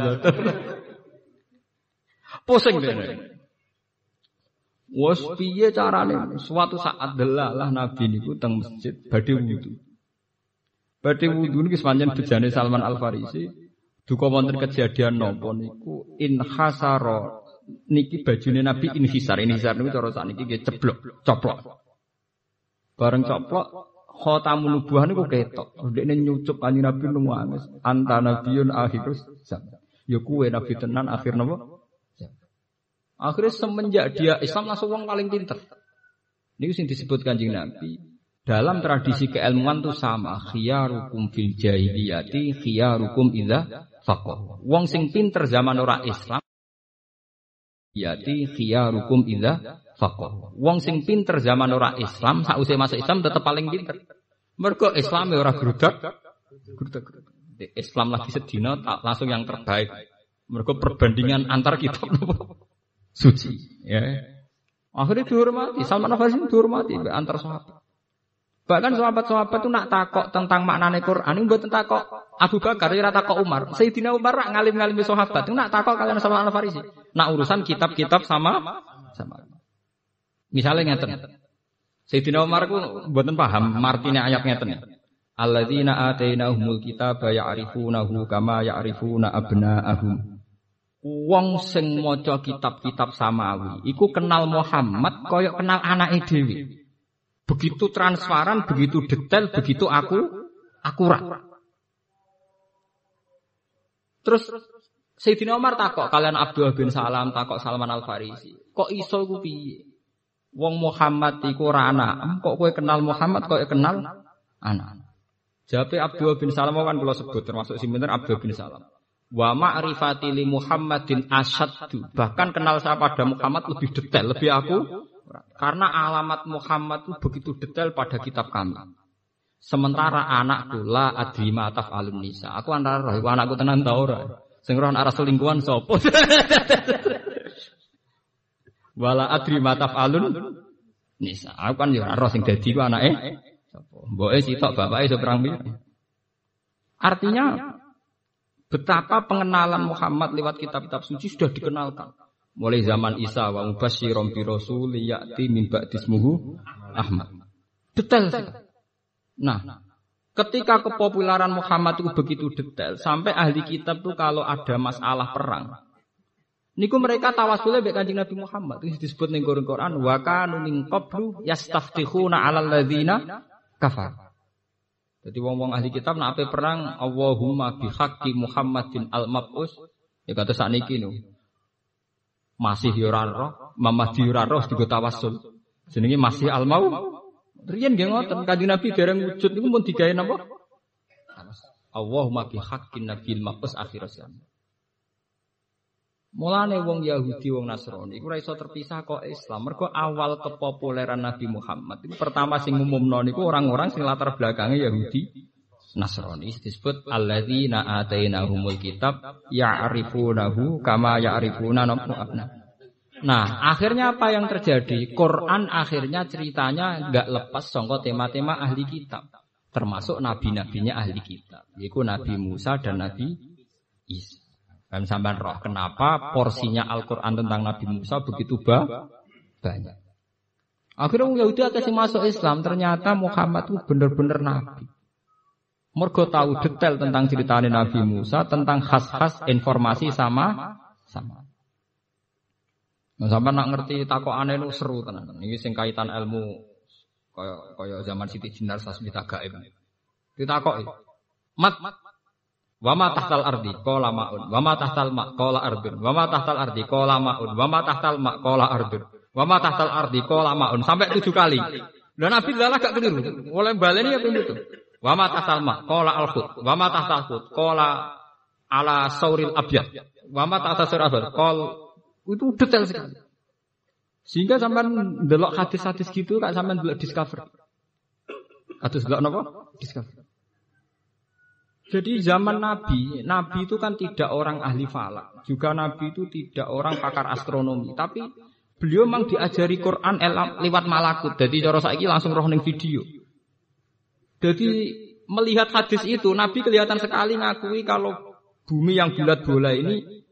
Pusing deh. Wes piye carane? Suatu saat delalah Nabi niku teng masjid badhe wudu. Badhe wudu niki sepanjang bejane Salman Al Farisi Duka wonten kejadian nopo niku in hasaro niki bajune Nabi inhisar. Inhisar niku cara sakniki nggih ceblok, coplok. Bareng coplok khotamun nubuah niku ketok. Ndekne nyucup kanjeng Nabi nangis anta nabiyun akhirus zaman. Ya kuwe nabi tenan akhir napa? Akhirnya semenjak dia Islam langsung wong paling pinter. Ini sing disebut kanjeng Nabi. Dalam tradisi keilmuan itu sama. Khiyarukum fil jahiliyati khiyarukum idza faqih. Wong sing pinter zaman ora Islam yati khiyarukum idza faqih. Wong sing pinter zaman ora Islam sausé masuk Islam tetep paling pinter. Mergo Islam ora grudak grudak. Islam lagi sedina langsung yang terbaik. Mergo perbandingan antar kitab suci, ya. Akhirnya dihormati, Salman Al Farisi dihormati antar sahabat. Bahkan sahabat-sahabat itu nak takok tentang maknane Quran, ini buat takok Abu Bakar, ya takok Umar. Sayyidina Umar rak ngalim-ngalim sahabat, itu nak takok kalian sama Al Farisi. Nak urusan kitab-kitab sama sama. Misalnya ngeten. Sayyidina Umar ku mboten paham martine ayat ngeten. Alladzina atainahumul kitaba ya'rifunahu kama ya'rifuna abna'ahum. Wong sing maca kitab-kitab samawi iku kenal Muhammad kaya kenal anake dhewe. Begitu transparan, begitu detail, begitu aku akurat. Terus Sayyidina Umar takok kalian Abdullah bin Salam takok Salman Al Farisi. Kok iso iku piye? Wong Muhammad iku ora anak. Kok kowe kenal Muhammad kok kenal anak? Jawabe Abdullah bin Salam kan kula sebut termasuk pinter Abdullah bin Salam. Wa ma'rifati li Muhammadin asyaddu. Bahkan kenal saya pada Muhammad lebih detail, lebih aku karena alamat Muhammad itu begitu detail pada kitab kami. Sementara anakku la adri mataf alun nisa. Aku antara roh, anakku tenan tau ora. Sing roh arah selingkuhan sopo. Wala adri mataf alun nisa. Aku kan ya roh sing dadi ku anake sapa. Mboke sitok bapake iso perang Artinya betapa pengenalan Muhammad lewat kitab-kitab suci sudah dikenalkan. Mulai zaman Isa wa mubasyirom bi rasul ya'ti min ba'dismuhu Ahmad. Detail Nah, ketika kepopuleran Muhammad itu begitu detail, sampai ahli kitab tuh kalau ada masalah perang, niku mereka tawasulnya baik kanjeng Nabi Muhammad itu disebut ning Quran wa kanu min qablu yastaftihuna 'alal ladzina kafar. Jadi wong-wong ahli kitab nak perang Allahumma bihaqqi Muhammadin al-mab'us ya kata sakniki niku masih yuraro, mamah diuraro juga tawasul. Jenenge masih almau. Riyen nggih ngoten, Kanjeng Nabi dereng wujud niku pun digawe napa? Allahumma bi haqqin nabil maqus akhir zaman. Mulane wong Yahudi wong Nasrani iku ora iso terpisah kok Islam. Mergo awal kepopuleran Nabi Muhammad itu pertama sing umumno niku orang-orang sing latar belakangnya Yahudi Nasrani disebut alladzina atainahumul kitab ya'rifunahu kama ya'rifuna abna. Nah, akhirnya apa yang terjadi? Quran akhirnya ceritanya nggak lepas songko tema-tema ahli kitab, termasuk nabi-nabinya ahli kitab, yaitu Nabi Musa dan Nabi Isa. Sampean roh, kenapa porsinya Al-Quran tentang Nabi Musa begitu banyak? Akhirnya orang Yahudi akan masuk Islam, ternyata Muhammad itu benar-benar Nabi. Mergo tahu detail tentang ceritanya Nabi Musa, tentang khas-khas informasi sama sama. Nah, sampai nak ngerti tako aneh itu seru tenan. Ini sing kaitan ilmu kaya kaya zaman Siti Jenar Sasmita Gaib. Ditakoki. Mat Wa ma tahtal ardi qala maun. Wa ma tahtal ma qala ardun. Wa ma tahtal ardi qala maun. Wa ma tahtal ma qala ardun. Wa ma tahtal ardi qala maun. Sampai tujuh kali. Dan Nabi lalah gak keliru. Oleh baleni ya itu. Wa ma tahtal ma qala al khut. Wa ma tahtal khut qala ala sauril abyad. Wa ma tahtal sauril abyad qal itu detail sekali. Sehingga sampean delok hadis-hadis gitu kak sampean delok discover. Hadis delok napa? Discover. Jadi zaman Nabi, Nabi itu kan tidak orang ahli falak, juga Nabi itu tidak orang pakar astronomi, tapi beliau memang diajari Quran lewat malakut. Jadi cara saiki langsung roh ning video. Jadi melihat hadis itu, Nabi kelihatan sekali ngakui kalau bumi yang bulat bola ini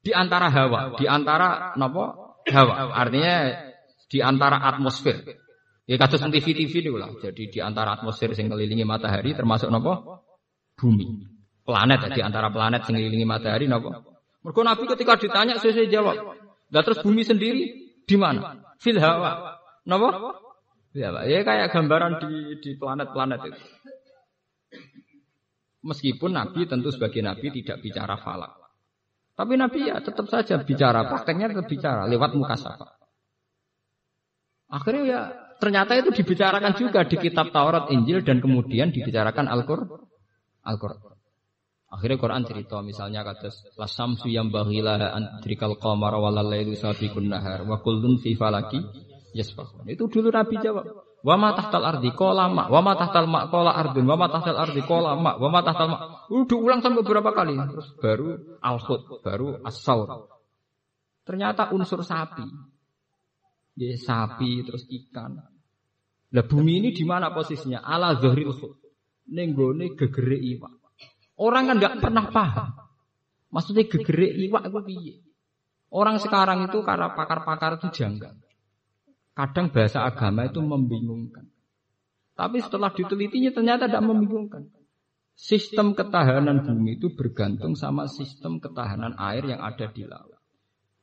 di antara hawa, di antara napa? Hawa. Artinya di antara atmosfer. Ya kados TV-TV itu lah. Jadi di antara atmosfer yang mengelilingi matahari termasuk napa? Bumi. Planet di antara planet yang ngelilingi matahari napa? Mergo Nabi ketika ditanya sesuai jawab. Lah terus bumi sendiri di mana? Fil hawa. Napa? Ya, ya kayak gambaran di di planet-planet itu. Meskipun Nabi tentu sebagai Nabi tidak bicara falak. Tapi Nabi ya tetap saja bicara, prakteknya tetap bicara lewat muka sapa. Akhirnya ya ternyata itu dibicarakan juga di kitab Taurat, Injil dan kemudian dibicarakan Al-Qur'an. Al-Quran. Akhirnya Quran cerita misalnya kata lasamsu yang bahilah antrikal qamar walal lailu sabiqun nahar wa kullun fi falaki yasbahun. Itu dulu Nabi jawab. Wa ma tahtal ardi qala ma wa ma tahtal ma qala ardun wa ma tahtal ardi qala ma wa ma tahtal ma. Udah ulang sampai beberapa kali terus baru al-khut, baru as-saur. Ternyata unsur sapi. Ya sapi terus ikan. Lah bumi ini di mana posisinya? Ala zahril khut nenggone gegere iwak. Orang kan nggak pernah paham. Maksudnya gegere iwak itu piye? Orang sekarang itu karena pakar-pakar itu janggal. Kadang bahasa agama itu membingungkan. Tapi setelah ditelitinya ternyata tidak membingungkan. Sistem ketahanan bumi itu bergantung sama sistem ketahanan air yang ada di laut.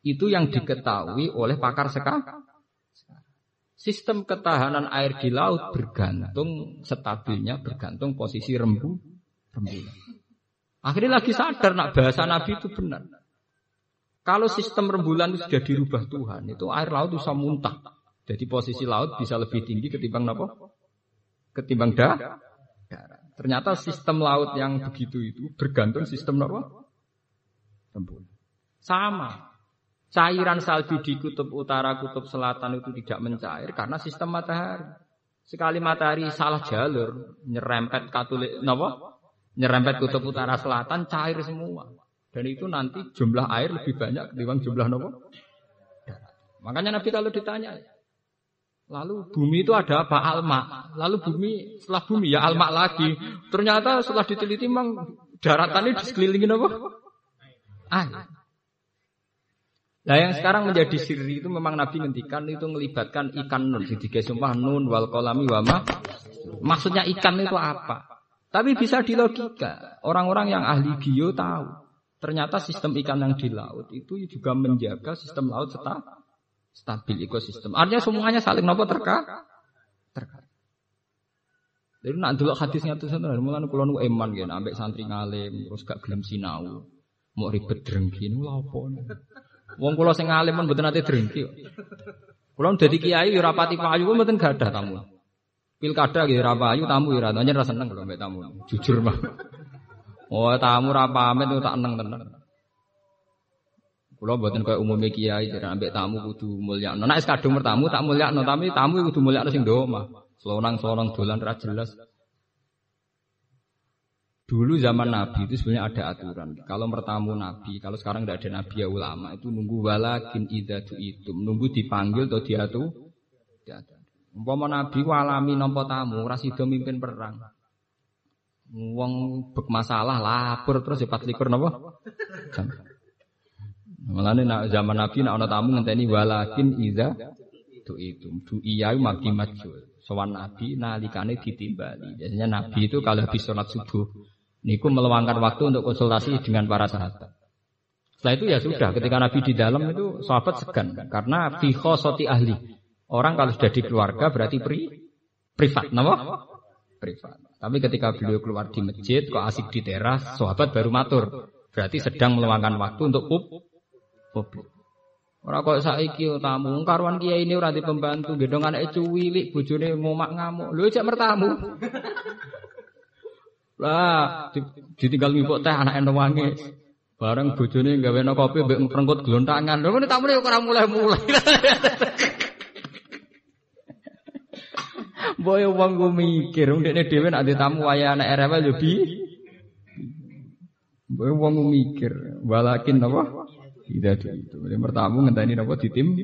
Itu yang diketahui oleh pakar sekarang. Sistem ketahanan air di laut bergantung stabilnya bergantung posisi rembu rembulan. Akhirnya lagi sadar nak bahasa Nabi itu benar. Kalau sistem rembulan itu sudah dirubah Tuhan, itu air laut bisa muntah. Jadi posisi laut bisa lebih tinggi ketimbang apa? Ketimbang da, Ternyata sistem laut yang begitu itu bergantung sistem apa? Rembulan. Sama. Cairan salju di kutub utara, kutub selatan itu tidak mencair karena sistem matahari. Sekali matahari salah jalur, nyerempet katulik, nopo, nyerempet kutub utara selatan cair semua. Dan itu nanti jumlah air lebih banyak ketimbang jumlah nopo. Makanya Nabi kalau ditanya, lalu bumi itu ada apa? Alma. Lalu bumi setelah bumi ya alma lagi. Ternyata setelah diteliti memang daratannya di sekelilingi apa? Air. Nah yang sekarang menjadi siri itu memang Nabi ngendikan itu melibatkan ikan nun. Jadi sumpah nun wal kolami wama. Maksudnya ikan itu apa? Tapi bisa dilogika. Orang-orang yang ahli bio tahu. Ternyata sistem ikan yang di laut itu juga menjaga sistem laut serta stabil ekosistem. Artinya semuanya saling nopo terka terka. Jadi nak dulu hadisnya tuh sana, mulai kulon eman gitu, ambek santri ngalim, terus gak gelem sinau, mau ribet drengki, nu lapo. Wong kula sing alim men mboten nate drengki. Kula dadi kiai ya rapati payu mboten gadah tamu. Pilkada nggih ra payu tamu ya ra ra seneng kula mbek tamu. Jujur mah. Oh tamu ra pamit tak eneng tenan. Kulo mboten koyo umume kiai jare ambek tamu kudu mulyakno. Nek kadung bertamu tak mulyakno, tapi tamu kudu mulyakno sing ndo omah. Selonang-selonang dolan ra jelas. Dulu zaman Nabi itu sebenarnya ada aturan. Kalau bertamu Nabi, kalau sekarang tidak ada Nabi ya ulama itu nunggu walakin idatu itu, nunggu dipanggil atau diatu. Umpama Nabi walami nampa tamu, ora sida mimpin perang. Wong bek masalah lapor terus ya 24 napa? Mulane nak zaman Nabi nak ana tamu ngenteni walakin idza itu itu du iya mati maju. Sowan Nabi nalikane ditimbali. Biasanya Nabi itu kalau habis sholat subuh Niku meluangkan waktu untuk konsultasi dengan para sahabat. Setelah itu ya sudah, ketika Nabi di dalam itu sahabat segan karena fiho soti ahli. Orang kalau sudah di keluarga berarti pri, privat, nama? Privat. Tapi ketika beliau keluar di masjid, kok asik di teras, sahabat baru matur. Berarti sedang meluangkan waktu untuk pub, publik. Ora kok saiki tamu karuan kiai ini ora pembantu gendong anak cuwilik bojone ngomak ngamuk. Lho cek mertamu. Lah, ditinggal ngipuk teh anak wangi. Bareng bojone gawe kopi mbek ngrengkut glontangan. Lho ngene tamune ora mulai-mulai. Boyo wong ku mikir, ndekne dhewe nek tamu waya anak rewel yo bi. Boyo wong ku mikir, walakin apa? Tidak itu. Jadi pertama ngenteni napa ditim.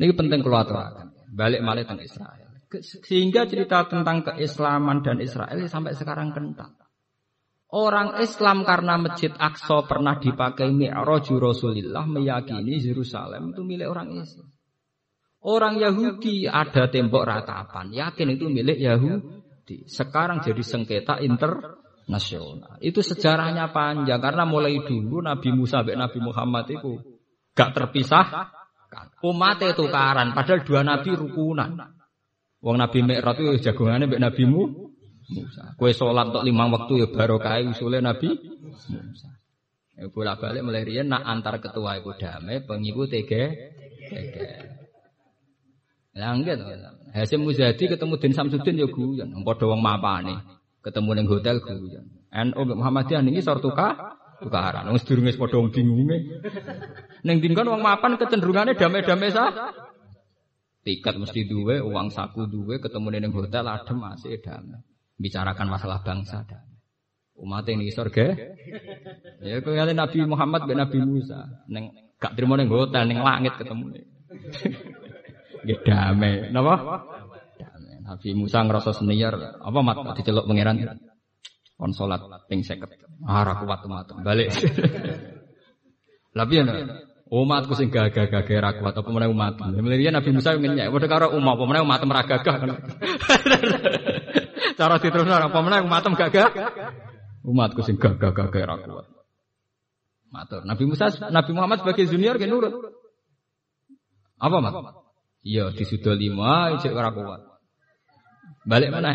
Ini penting aturakan. Balik malih tentang Israel. Sehingga cerita tentang keislaman dan Israel sampai sekarang kental. Orang Islam karena Masjid Aqsa pernah dipakai Mi'raju Rasulullah meyakini Yerusalem itu milik orang Islam. Orang Yahudi ada tembok ratapan, yakin itu milik Yahudi. Sekarang jadi sengketa internasional. Itu sejarahnya panjang karena mulai dulu Nabi Musa dan Nabi Muhammad itu gak terpisah. Umat itu karan, padahal dua nabi rukunan. Wong Nabi Mi'raj itu jagongannya mbek Nabi Musa. Kue sholat untuk lima waktu ya barokah usule Nabi Musa. Ya bolak balik mulai rian nak antar ketua itu damai, pengikut tege, tege. Langit. Hasim Muzadi ketemu Din Samsudin ya guyon. Padha wong nih, Ketemu ning hotel guyon. NU Muhammadiyah niki sor tukar tukaran. Wong sedurunge padha wong bingunge. Ning din kon wong mapan kecenderungane damai-damai sah. Tiket mesti duwe, uang saku duwe, ketemu neng hotel adem masih damai. Bicarakan masalah bangsa damai. Umat ini surga. Ya kali Nabi Muhammad ben Nabi Musa. Neng gak terima neng hotel, neng langit ketemu. Ya damai. Napa? Damai. Nabi Musa ngerasa senior. Apa mat diceluk pangeran? On salat ping 50. Ah kuat umat. Balik. Lah piye Umatku sing gagah-gagah ra kuat apa meneh umat. Mulane Nabi Musa ngenyek, padha karo umat apa meneh umat ra gagah. Cara diterusno apa meneh umat gagah. Umatku sing gagah-gagah ra kuat. Matur. Nabi Musa, Nabi Muhammad sebagai junior ke nurut. Apa mat? Iya, disudah lima, ijek ora kuat. Balik mana?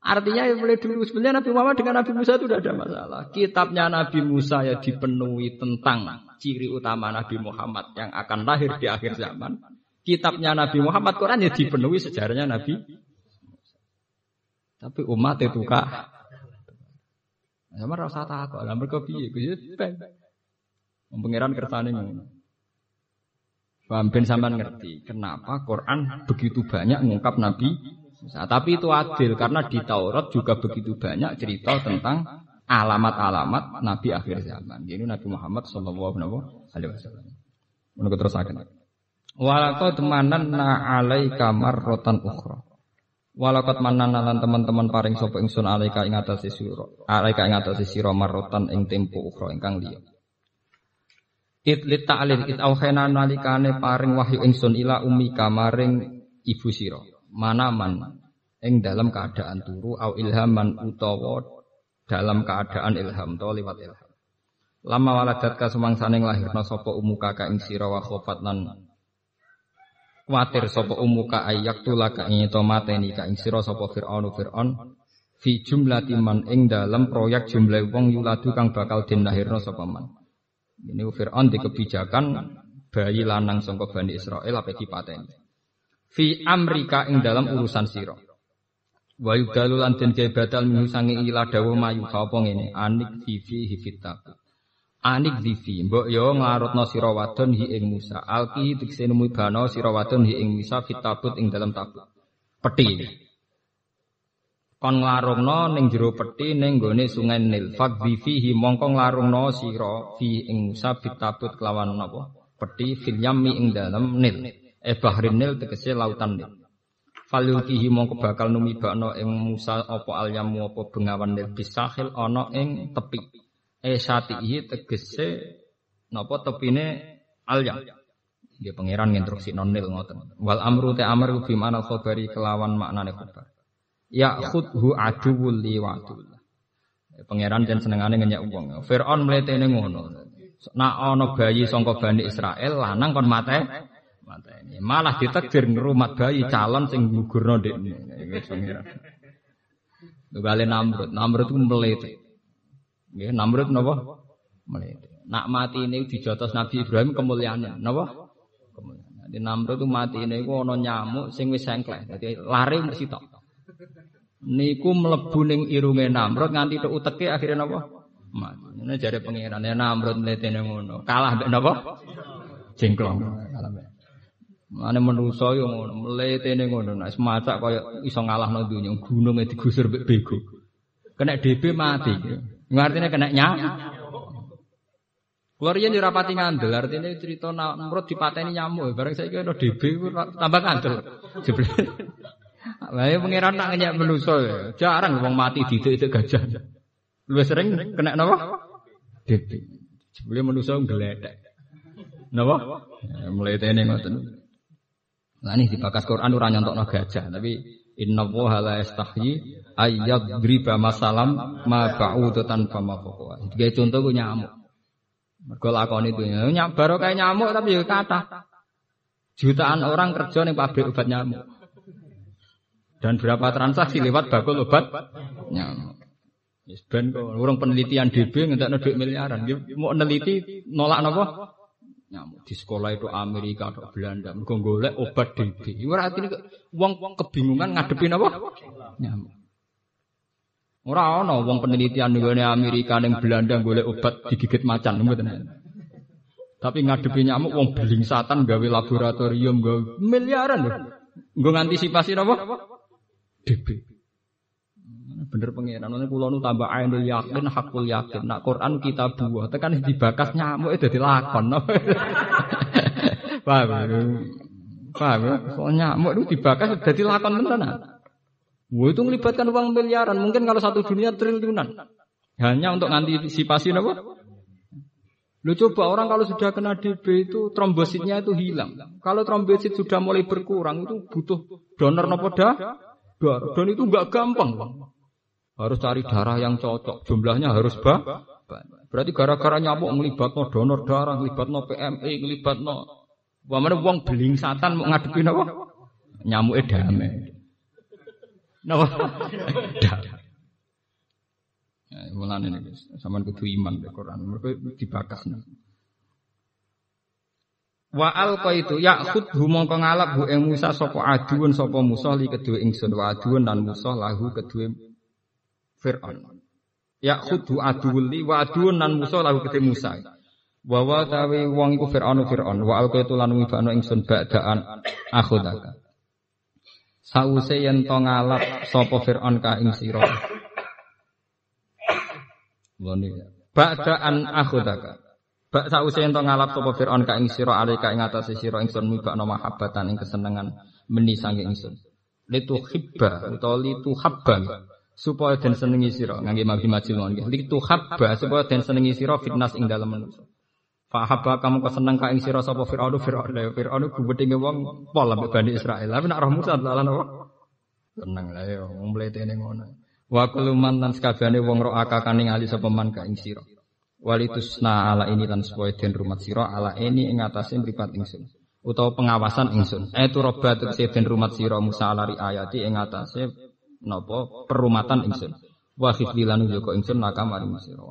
Artinya ya mulai dulu sebenarnya Nabi Muhammad dengan Nabi Musa itu tidak ada masalah. Kitabnya Nabi Musa ya dipenuhi tentang ciri utama Nabi Muhammad yang akan lahir di akhir zaman. Kitabnya Nabi Muhammad Quran ya dipenuhi sejarahnya Nabi. Tapi umat itu kak. Sama rasa takut. Lah mereka piye? Ngono. Paham ben sampean ngerti kenapa Quran begitu banyak mengungkap Nabi tapi itu adil karena di Taurat juga begitu banyak cerita tentang alamat-alamat Nabi akhir zaman. Ini Nabi Muhammad Shallallahu Alaihi Wasallam. Menurut terus akan. Walakot na kamar rotan ukhra. Walakot manan lan teman-teman paring sapa ingsun alaika ing atase sira. Alaika ing atase sira marotan ing tempo ukhra ingkang liya. It lit ta'lil it auhena nalikane paring wahyu ingsun ila ummi kamaring ibu sira manaman ing dalam keadaan turu au ilhaman utawa dalam keadaan ilham to liwat ilham. Lama waladat ka sumangsaning lahirna sapa umuka ka ing sira wa khofat lan kuwatir sapa umuka ayak tulaka ing to mateni ka ing sira sapa Firaun Firaun fi jumlati man ing dalam proyek jumlah wong yuladu kang bakal den lahirna sapa man. Ini Firaun di kebijakan bayi lanang sangka Bani Israel apa dipateni fi amrika ing dalam urusan sira. Wa yudalu lan den batal minhu sange ila dawu mayu apa ngene anik fi fi Anik divi, mbok yo nglarutno sira wadon hi ing Musa. Alki dikse nemu bano sira wadon hi ing Musa fitabut ing dalam tabut. Peti. Kon nglarungno ning jero peti ning gone sungai Nil. Fadhi fihi mongko nglarungno sira fi ing Musa fitabut kelawan napa? Peti fil yammi ing dalam Nil. E bahrin Nil tegese lautan Nil. Falyulkihi mongko bakal numibakno ing Musa apa alyamu apa bengawan Nil bisahil ana ing tepi. Eh satihi tegese napa tepine alyam. Dia pangeran nginstruksi nonil ngoten. Wal amru te amr bi manal khabari kelawan maknane khabar. Ya khudhu aduwul li wa pangeran jan senengane ngenyek wong. Firaun mletene ngono. Nak ana bayi sangka Bani Israel lanang kon mate mateni malah ditakdir ngrumat bayi calon sing gugurno ndekne iki pangeran Tugale Namrud, Namrud itu melete. Nggih, Namrud napa? Melete. Nak mati ini dijotos Nabi Ibrahim kemuliaannya, napa? Kemuliaan. Jadi Namrud itu mati ini ku ana nyamuk sing wis sengklek. Dadi lari mesti tok. Niku mlebu ning irunge Namrud nganti tok uteke akhirnya napa? Mati. Ini jare pangeran ya Namrud mletene ngono. Kalah mbek napa? Jengklong. Kalah mbek. Mane manusa yo ngono, mletene ngono. Nek semacak kaya iso ngalahno dunya, gununge digusur mbek bego. Kena DB mati. Artinya kena nyam. Kulo riyen yo rapati ngandel, artinya cerita Namrud dipateni nyamuk, bareng saya kira DB tambah ngandel. Jebule. Lah ya pangeran nak ngenyek manusa ya. Jarang wong mati didik gajah. Luwih sering kena napa? DB. Jebule manusa ngledek. Napa? Ya, mulai tene ngoten. Lah ini dibakas Quran ora nyontokno gajah, tapi Inna woha la yastahyi ayyad driba masalam ma ba'udatan fama fokwa. Tiga contoh gue nyamuk. Mergo lakon itu nyamuk baru kayak nyamuk tapi ya kata. Jutaan orang kerja nih pabrik obat nyamuk. Dan berapa transaksi lewat bakul obat nyamuk. Ben kok urung penelitian DB ngentekno duit miliaran. Mau neliti nolak napa? Nyamuk. Di sekolah itu Amerika atau Belanda. Mergo golek obat DB ora artine wong kebingungan ngadepi apa? Nyamuk. Ora ana wong penelitian nggone Amerika ning Belanda golek obat digigit macan. Tapi ngadepi nyamuk wong satan gawe laboratorium gawe miliaran lho. Nggo ngantisipasi apa DB bener pengiran. Nanti kulo nu tambah ainul yakin, hakul yakin. Nak Quran kita buah, tekan dibakas nyamuk itu dilakon. Paham? Paham? Soal nyamuk itu dibakas jadi lakon beneran. Wah itu melibatkan uang miliaran. Mungkin kalau satu dunia triliunan. Hanya untuk antisipasi apa? Lu coba orang kalau sudah kena DB itu trombositnya itu hilang. Kalau trombosit sudah mulai berkurang itu butuh donor nopo dah. Dan itu enggak gampang, harus cari darah yang cocok. Jumlahnya harus ba Berarti gara-gara nyamuk ngelibat no donor darah, ngelibat no PMI, ngelibat no. Wamane beling satan mau ngadepi apa? Nyamuk damai. Napa? Damai. Ya, mulane guys, sampean kudu iman be Quran. Mereka dibakas nih. Wa alqa itu yakhud mongko ngalap hu ing Musa sapa aduun sapa Musa li kedue ingsun wa aduun dan Musa lahu kedue Fir'aun. Ya khudu aduwul li wa aduun nan Musa lahu kete Musa. Wa wa tawi wong iku Fir'aun Fir'aun wa alqa itu lan wibano ingsun ba'daan akhudaka. Sause yen to ngalap sapa Fir'aun ka ing sira. Ngene. Ba'daan akhudaka. Bak sause yen to ngalap sapa Fir'aun ka ing sira alika ing atase sira ingsun mibakno mahabbatan ing kesenengan meni sange ingsun. Litu hibba utawa litu habba supaya den senengi sira. Ngangge mabi majil nggih. Litu habba supaya den senengi sira fitnas ing dalem manusa. Fa habba kamu keseneng ka ing sira sapa fir'aun? Fir'aun la fir'aun gubedinge wong pol ambek Bani Israil. Tapi nak roh Musa lan apa? Seneng lah ya wong mletene ngono. Wa kullu man lan sakabehane wong ro akakane ngali sapa man ka ing sira. Walitusna ala ini lan supaya den rumat sira ala ini ing atase mripat ingsun. Utawa pengawasan ingsun. Eh turobat den rumat sira Musa ala ayati ing atase napa? Perumatan ingsun. Wa khifdilan juga ingsun nakam maring sira